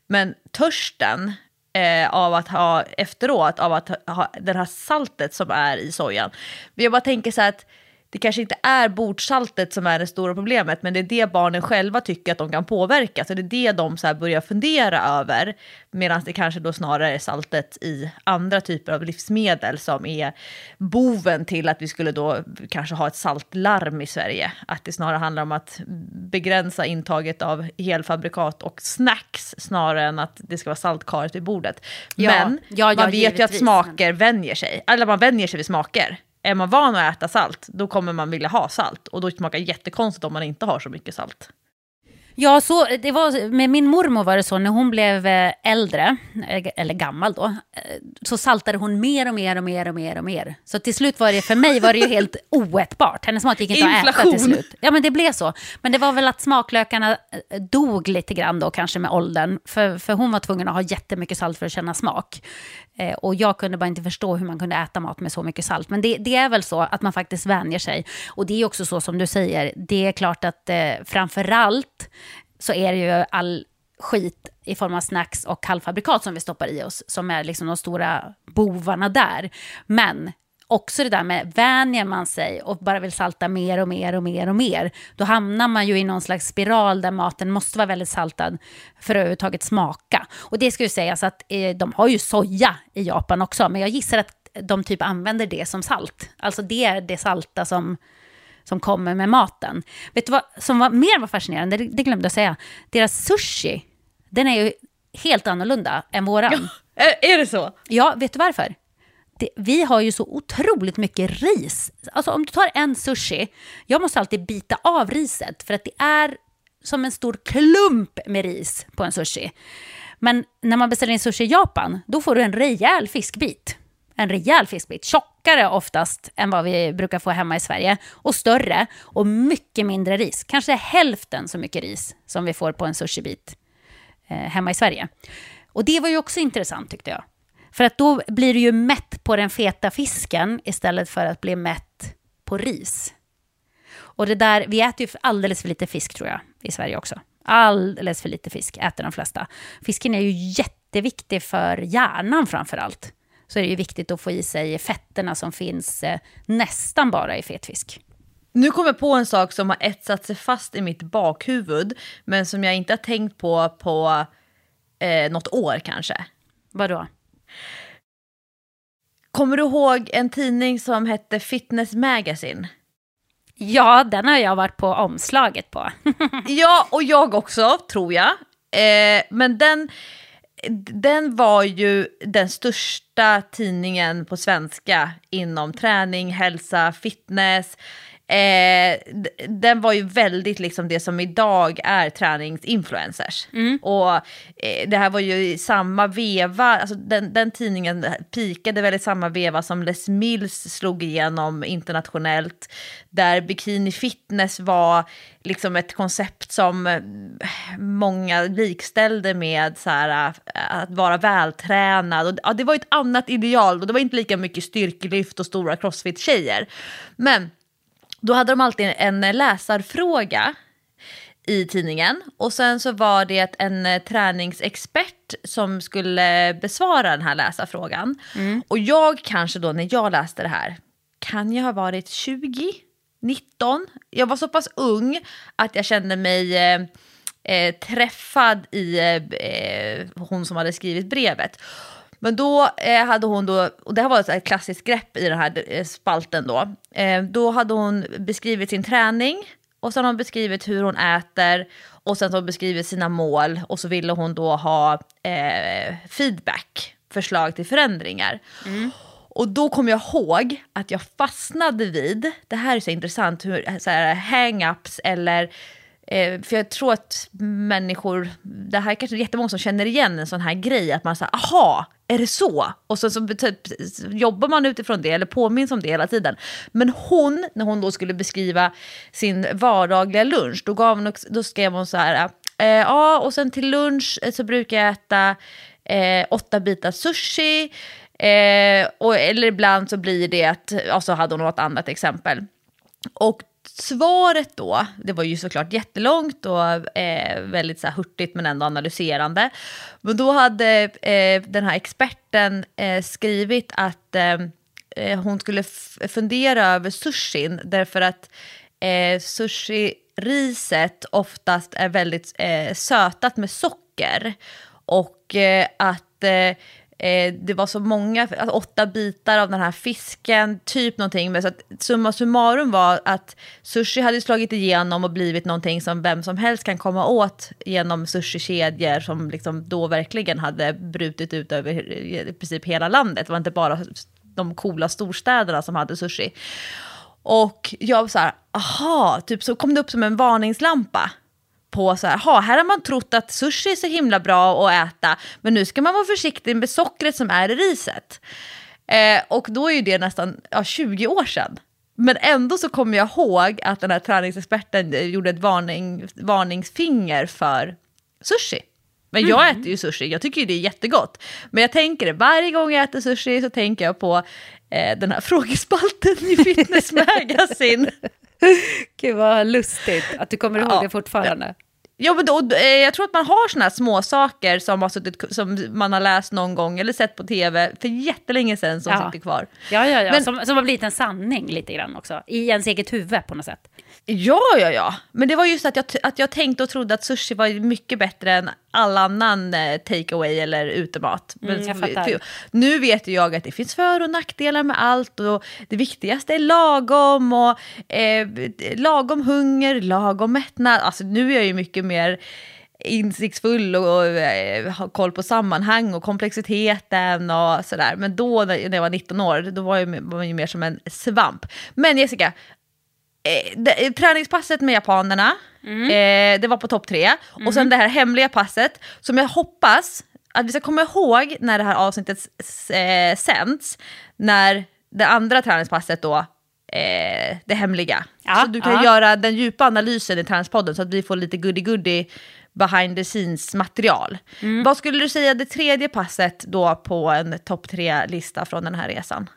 Men törsten eh, av att ha efteråt, av att ha det här saltet som är i sojan. Men jag bara tänker så här att det kanske inte är bordsaltet som är det stora problemet, men det är det barnen själva tycker att de kan påverka. Så det är det de så börjar fundera över, medan det kanske då snarare är saltet i andra typer av livsmedel som är boven till att vi skulle då kanske ha ett saltlarm i Sverige. Att det snarare handlar om att begränsa intaget av helfabrikat och snacks snarare än att det ska vara saltkaret vid bordet. Ja, men ja, ja, man vet ju att givetvis, smaker vänjer sig, eller man vänjer sig vid smaker. Är man van att äta salt, då kommer man vilja ha salt. Och då smakar det jättekonstigt om man inte har så mycket salt. Ja, så, det var, med min mormor var det så, när hon blev eh, äldre, eh, eller gammal då, eh, så saltade hon mer och mer och mer och mer och mer. Så till slut var det, för mig var det ju helt oätbart. Hennes mat gick inte att äta Inflation. till slut. Ja, men det blev så. Men det var väl att smaklökarna dog lite grann då, kanske med åldern. För, för hon var tvungen att ha jättemycket salt för att känna smak. Eh, och jag kunde bara inte förstå hur man kunde äta mat med så mycket salt. Men det, det är väl så att man faktiskt vänjer sig. Och det är också så som du säger, det är klart att eh, framför allt så är det ju all skit i form av snacks och halvfabrikat som vi stoppar i oss, som är liksom de stora bovarna där. Men också det där med vänjer man sig och bara vill salta mer och mer och mer och mer, då hamnar man ju i någon slags spiral där maten måste vara väldigt saltad för att överhuvudtaget smaka. Och det ska ju sägas att eh, de har ju soja i Japan också, men jag gissar att de typ använder det som salt. Alltså det är det salta som som kommer med maten. Vet du vad som var mer var fascinerande? Det, det glömde jag säga. Deras sushi, den är ju helt annorlunda än våran. Är, är det så? Ja, vet du varför? Det, vi har ju så otroligt mycket ris. Alltså om du tar en sushi, jag måste alltid bita av riset för att det är som en stor klump med ris på en sushi. Men när man beställer in sushi i Japan, då får du en rejäl fiskbit. En rejäl fiskbit, tjockare oftast än vad vi brukar få hemma i Sverige. Och större och mycket mindre ris. Kanske hälften så mycket ris som vi får på en sushibit eh, hemma i Sverige. Och det var ju också intressant tyckte jag. För att då blir du ju mätt på den feta fisken istället för att bli mätt på ris. Och det där, vi äter ju alldeles för lite fisk tror jag i Sverige också. Alldeles för lite fisk äter de flesta. Fisken är ju jätteviktig för hjärnan framför allt. Så är det ju viktigt att få i sig fetterna som finns eh, nästan bara i fetfisk. Nu kommer jag på en sak som har etsat sig fast i mitt bakhuvud, men som jag inte har tänkt på på eh, något år kanske. Vadå? Kommer du ihåg en tidning som hette Fitness Magazine? Ja, den har jag varit på omslaget på. ja, och jag också, tror jag. Eh, men den, den var ju den största tidningen på svenska inom träning, hälsa, fitness. Eh, den var ju väldigt liksom det som idag är träningsinfluencers. Mm. Och eh, det här var ju i samma veva, alltså den, den tidningen pikade väl i samma veva som Les Mills slog igenom internationellt. Där bikini fitness var liksom ett koncept som eh, många likställde med så här, eh, att vara vältränad. Och, ja, det var ett annat ideal och det var inte lika mycket styrkelyft och stora crossfit-tjejer. Men då hade de alltid en läsarfråga i tidningen och sen så var det en eh, träningsexpert som skulle besvara den här läsarfrågan. Mm. Och jag kanske då när jag läste det här, kan jag ha varit 20, 19? Jag var så pass ung att jag kände mig eh, eh, träffad i eh, hon som hade skrivit brevet. Men då eh, hade hon då, och det här var ett klassiskt grepp i den här eh, spalten då, eh, då hade hon beskrivit sin träning och sen har hon beskrivit hur hon äter och sen har hon beskrivit sina mål och så ville hon då ha eh, feedback, förslag till förändringar. Mm. Och då kom jag ihåg att jag fastnade vid, det här är så intressant, hur så här, hang-ups eller Eh, för jag tror att människor, det här är kanske jättemånga som känner igen en sån här grej, att man säger aha, är det så? Och så, så typ, jobbar man utifrån det, eller påminns om det hela tiden. Men hon, när hon då skulle beskriva sin vardagliga lunch, då, gav då skrev hon så här, eh, ja, och sen till lunch eh, så brukar jag äta eh, åtta bitar sushi, eh, och, eller ibland så blir det att, och så hade hon något annat exempel. Och svaret då, det var ju såklart jättelångt och eh, väldigt så här, hurtigt men ändå analyserande. Men då hade eh, den här experten eh, skrivit att eh, eh hon skulle fundera över sushin därför att eh, sushi-riset oftast är väldigt eh, sötat med socker. Och eh, att eh, Eh, det var så många, alltså åtta bitar av den här fisken, typ någonting. Men så att summa summarum var att sushi hade slagit igenom och blivit någonting som vem som helst kan komma åt genom sushikedjor som liksom då verkligen hade brutit ut över i princip hela landet. Det var inte bara de coola storstäderna som hade sushi. Och jag var så här, aha, typ så kom det upp som en varningslampa på så här, ha, här har man trott att sushi är så himla bra att äta, men nu ska man vara försiktig med sockret som är i riset. Eh, och då är ju det nästan ja, 20 år sedan. Men ändå så kommer jag ihåg att den här träningsexperten gjorde ett varning, varningsfinger för sushi. Men jag mm. äter ju sushi, jag tycker ju det är jättegott. Men jag tänker det, varje gång jag äter sushi så tänker jag på eh, den här frågespalten i Fitness Magazine. Gud vad lustigt att du kommer ihåg ja, det fortfarande. Ja, men då, eh, jag tror att man har såna här små saker som, har suttit, som man har läst någon gång eller sett på tv för jättelänge sedan som ja. sitter kvar. Ja, ja, ja. Men, som, som har blivit en sanning lite grann också. I ens eget huvud på något sätt. Ja, ja, ja. Men det var just att jag, att jag tänkte och trodde att sushi var mycket bättre än all annan eh, takeaway eller utemat. Mm, jag fattar. nu vet jag att det finns för och nackdelar med allt och det viktigaste är lagom och eh, lagom hunger, lagom mättnad. Alltså nu är jag ju mycket mer insiktsfull och, eh, har koll på sammanhang och komplexiteten och sådär. Men då när jag var 19 år, då var jag, var jag mer som en svamp. Men Jessica, det, träningspasset med japanerna, Mm. eh, det var på topp tre. Och sen det här hemliga passet som jag hoppas att vi ska komma ihåg när det här avsnittet eh, sänds. När det andra träningspasset då, eh, det hemliga. Ja, så du kan ja. göra den djupa analysen i träningspodden så att vi får lite goody-goody behind the scenes material. Mm. Vad skulle du säga det tredje passet då på en topp tre-lista från den här resan?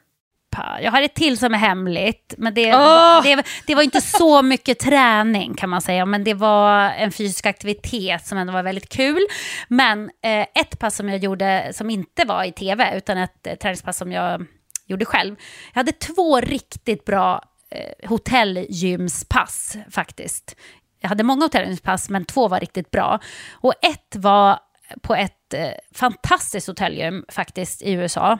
Pa- Jag har ett till som är hemligt, men det, Åh! det, det var inte så mycket träning kan man säga, men det var en fysisk aktivitet som ändå var väldigt kul. Men eh, ett pass som jag gjorde som inte var i tv, utan ett eh, träningspass som jag gjorde själv. Jag hade två riktigt bra eh, hotellgymspass faktiskt. Jag hade många hotellgymspass, men två var riktigt bra. Och ett var på ett eh, fantastiskt hotellgym faktiskt i USA.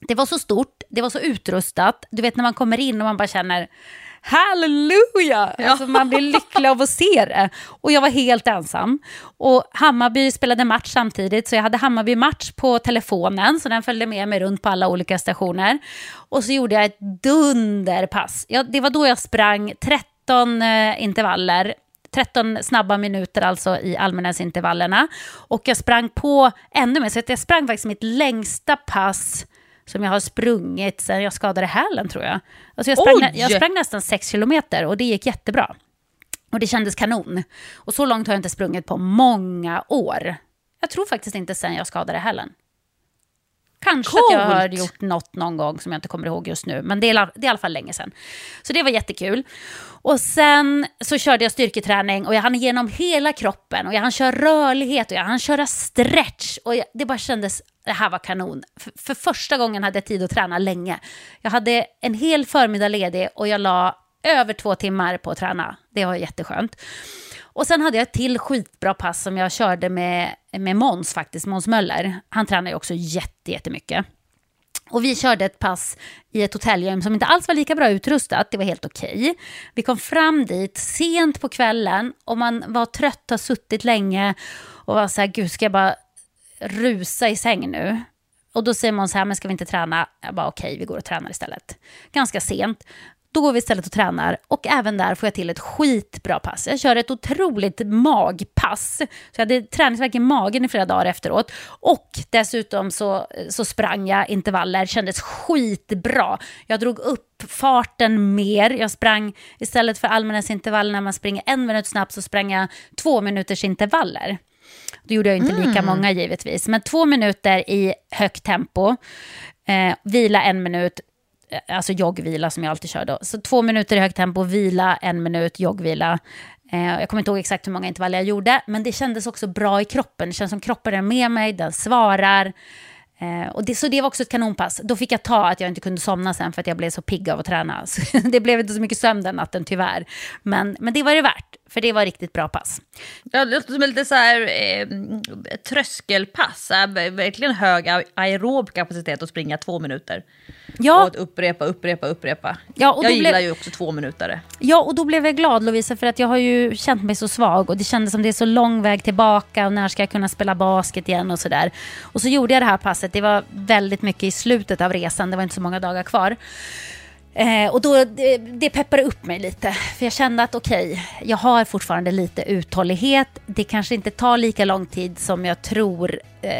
Det var så stort, det var så utrustat. Du vet när man kommer in och man bara känner halleluja! Alltså man blir lycklig av att se det. Och jag var helt ensam. Och Hammarby spelade match samtidigt, så jag hade Hammarby-match på telefonen, så den följde med mig runt på alla olika stationer. Och så gjorde jag ett dunderpass. Jag, det var då jag sprang 13 eh, intervaller 13 snabba minuter alltså i Almenäsintervallerna. Och jag sprang på ännu mer, så jag sprang faktiskt mitt längsta pass som jag har sprungit sen jag skadade hälen tror jag. Alltså jag, sprang, jag sprang nästan 6 kilometer och det gick jättebra. Och det kändes kanon. Och så långt har jag inte sprungit på många år. Jag tror faktiskt inte sen jag skadade hälen. Kanske att jag har Coolt! gjort något någon gång som jag inte kommer ihåg just nu. Men det är, det är i alla fall länge sedan. Så det var jättekul. Och sen så körde jag styrketräning och jag hann igenom hela kroppen. Och jag hann köra rörlighet och jag hann köra stretch. Och jag, det bara kändes, det här var kanon. För, för första gången hade jag tid att träna länge. Jag hade en hel förmiddag ledig och jag la över två timmar på att träna. Det var jätteskönt. Och sen hade jag ett till skitbra pass som jag körde med, med Måns faktiskt, Måns Möller. Han tränar ju också jätte, jättemycket. Och vi körde ett pass i ett hotellgym som inte alls var lika bra utrustat. Det var helt okej. Vi kom fram dit sent på kvällen och man var trött, har suttit länge och var så här, gud ska jag bara rusa i säng nu? Och då säger man så här, men ska vi inte träna? Jag bara okej, vi går och tränar istället. Ganska sent. Då går vi istället och tränar och även där får jag till ett skitbra pass. Jag kör ett otroligt magpass. Så jag hade träningsvärk i magen i flera dagar efteråt. Och dessutom så, så sprang jag intervaller, kändes skitbra. Jag drog upp farten mer. Jag sprang, istället för allmänhetsintervaller när man springer en minut snabbt så sprang jag två minuters intervaller. Då gjorde jag inte lika många givetvis. Men två minuter i högt tempo, eh, vila en minut, eh, alltså joggvila som jag alltid kör då. Så två minuter i högt tempo, vila en minut, joggvila. Eh, jag kommer inte ihåg exakt hur många intervaller jag gjorde, men det kändes också bra i kroppen. Det känns som kroppen är med mig, den svarar. Eh, och det, så det var också ett kanonpass. Då fick jag ta att jag inte kunde somna sen för att jag blev så pigg av att träna. Så det blev inte så mycket sömn den natten tyvärr. Men, men det var det värt, för det var riktigt bra pass. Ja, det låter som lite så här, eh, tröskelpass, så här, verkligen hög aerob kapacitet att springa två minuter. Ja. Och att upprepa, upprepa, upprepa. Ja, och jag gillar blev- ju också två minuter. Ja, och då blev jag glad Lovisa för att jag har ju känt mig så svag och det kändes som det är så lång väg tillbaka och när ska jag kunna spela basket igen och sådär. Och så gjorde jag det här passet, det var väldigt mycket i slutet av resan, det var inte så många dagar kvar. Eh, och då, det, det peppade upp mig lite, för jag kände att okej, jag har fortfarande lite uthållighet. Det kanske inte tar lika lång tid som jag tror eh,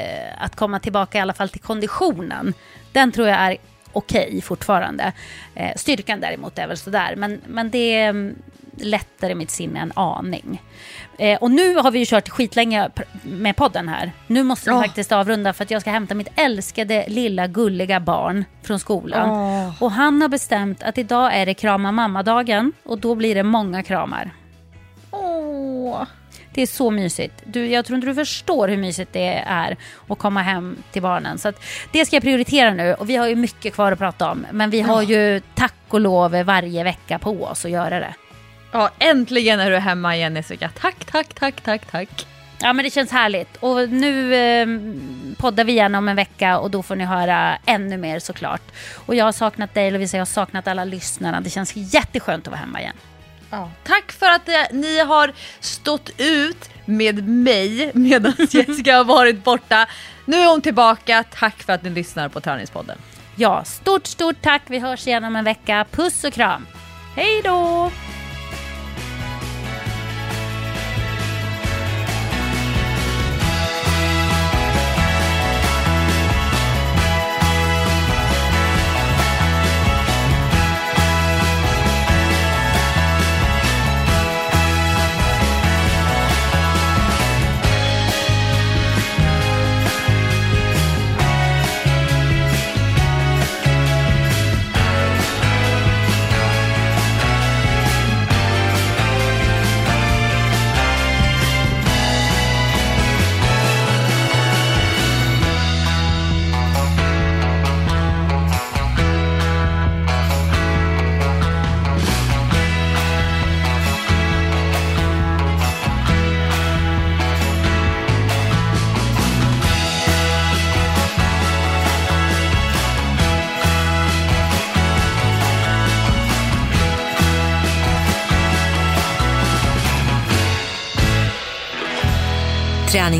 att komma tillbaka i alla fall till konditionen. Den tror jag är okej fortfarande. Eh, styrkan däremot är väl sådär, men, men det mm, lättar i mitt sinne en aning. Eh, och nu har vi ju kört skitlänge med podden här. Nu måste vi Ja. faktiskt avrunda för att jag ska hämta mitt älskade lilla gulliga barn från skolan. Och han har bestämt att idag är det krama mamma-dagen och då blir det många kramar. Åh. Det är så mysigt. Du, jag tror inte du förstår hur mysigt det är att komma hem till barnen. Så det ska jag prioritera nu och vi har ju mycket kvar att prata om. Men vi har ju tack och lov varje vecka på oss att göra det. Ja, äntligen är du hemma igen Jessica. Tack, tack, tack, tack, tack. Ja men det känns härligt. Och nu eh, poddar vi igen om en vecka och då får ni höra ännu mer såklart. Och jag har saknat dig Lovisa, jag har saknat alla lyssnarna. Det känns jätteskönt att vara hemma igen. Ja. Tack för att eh, ni har stått ut med mig medan Jessica har varit borta. Nu är hon tillbaka. Tack för att ni lyssnar på Träningspodden. Ja, stort, stort tack. Vi hörs igen om en vecka. Puss och kram. Hej då!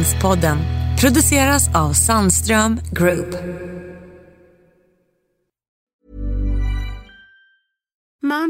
Finanspodden produceras av Sandström Group.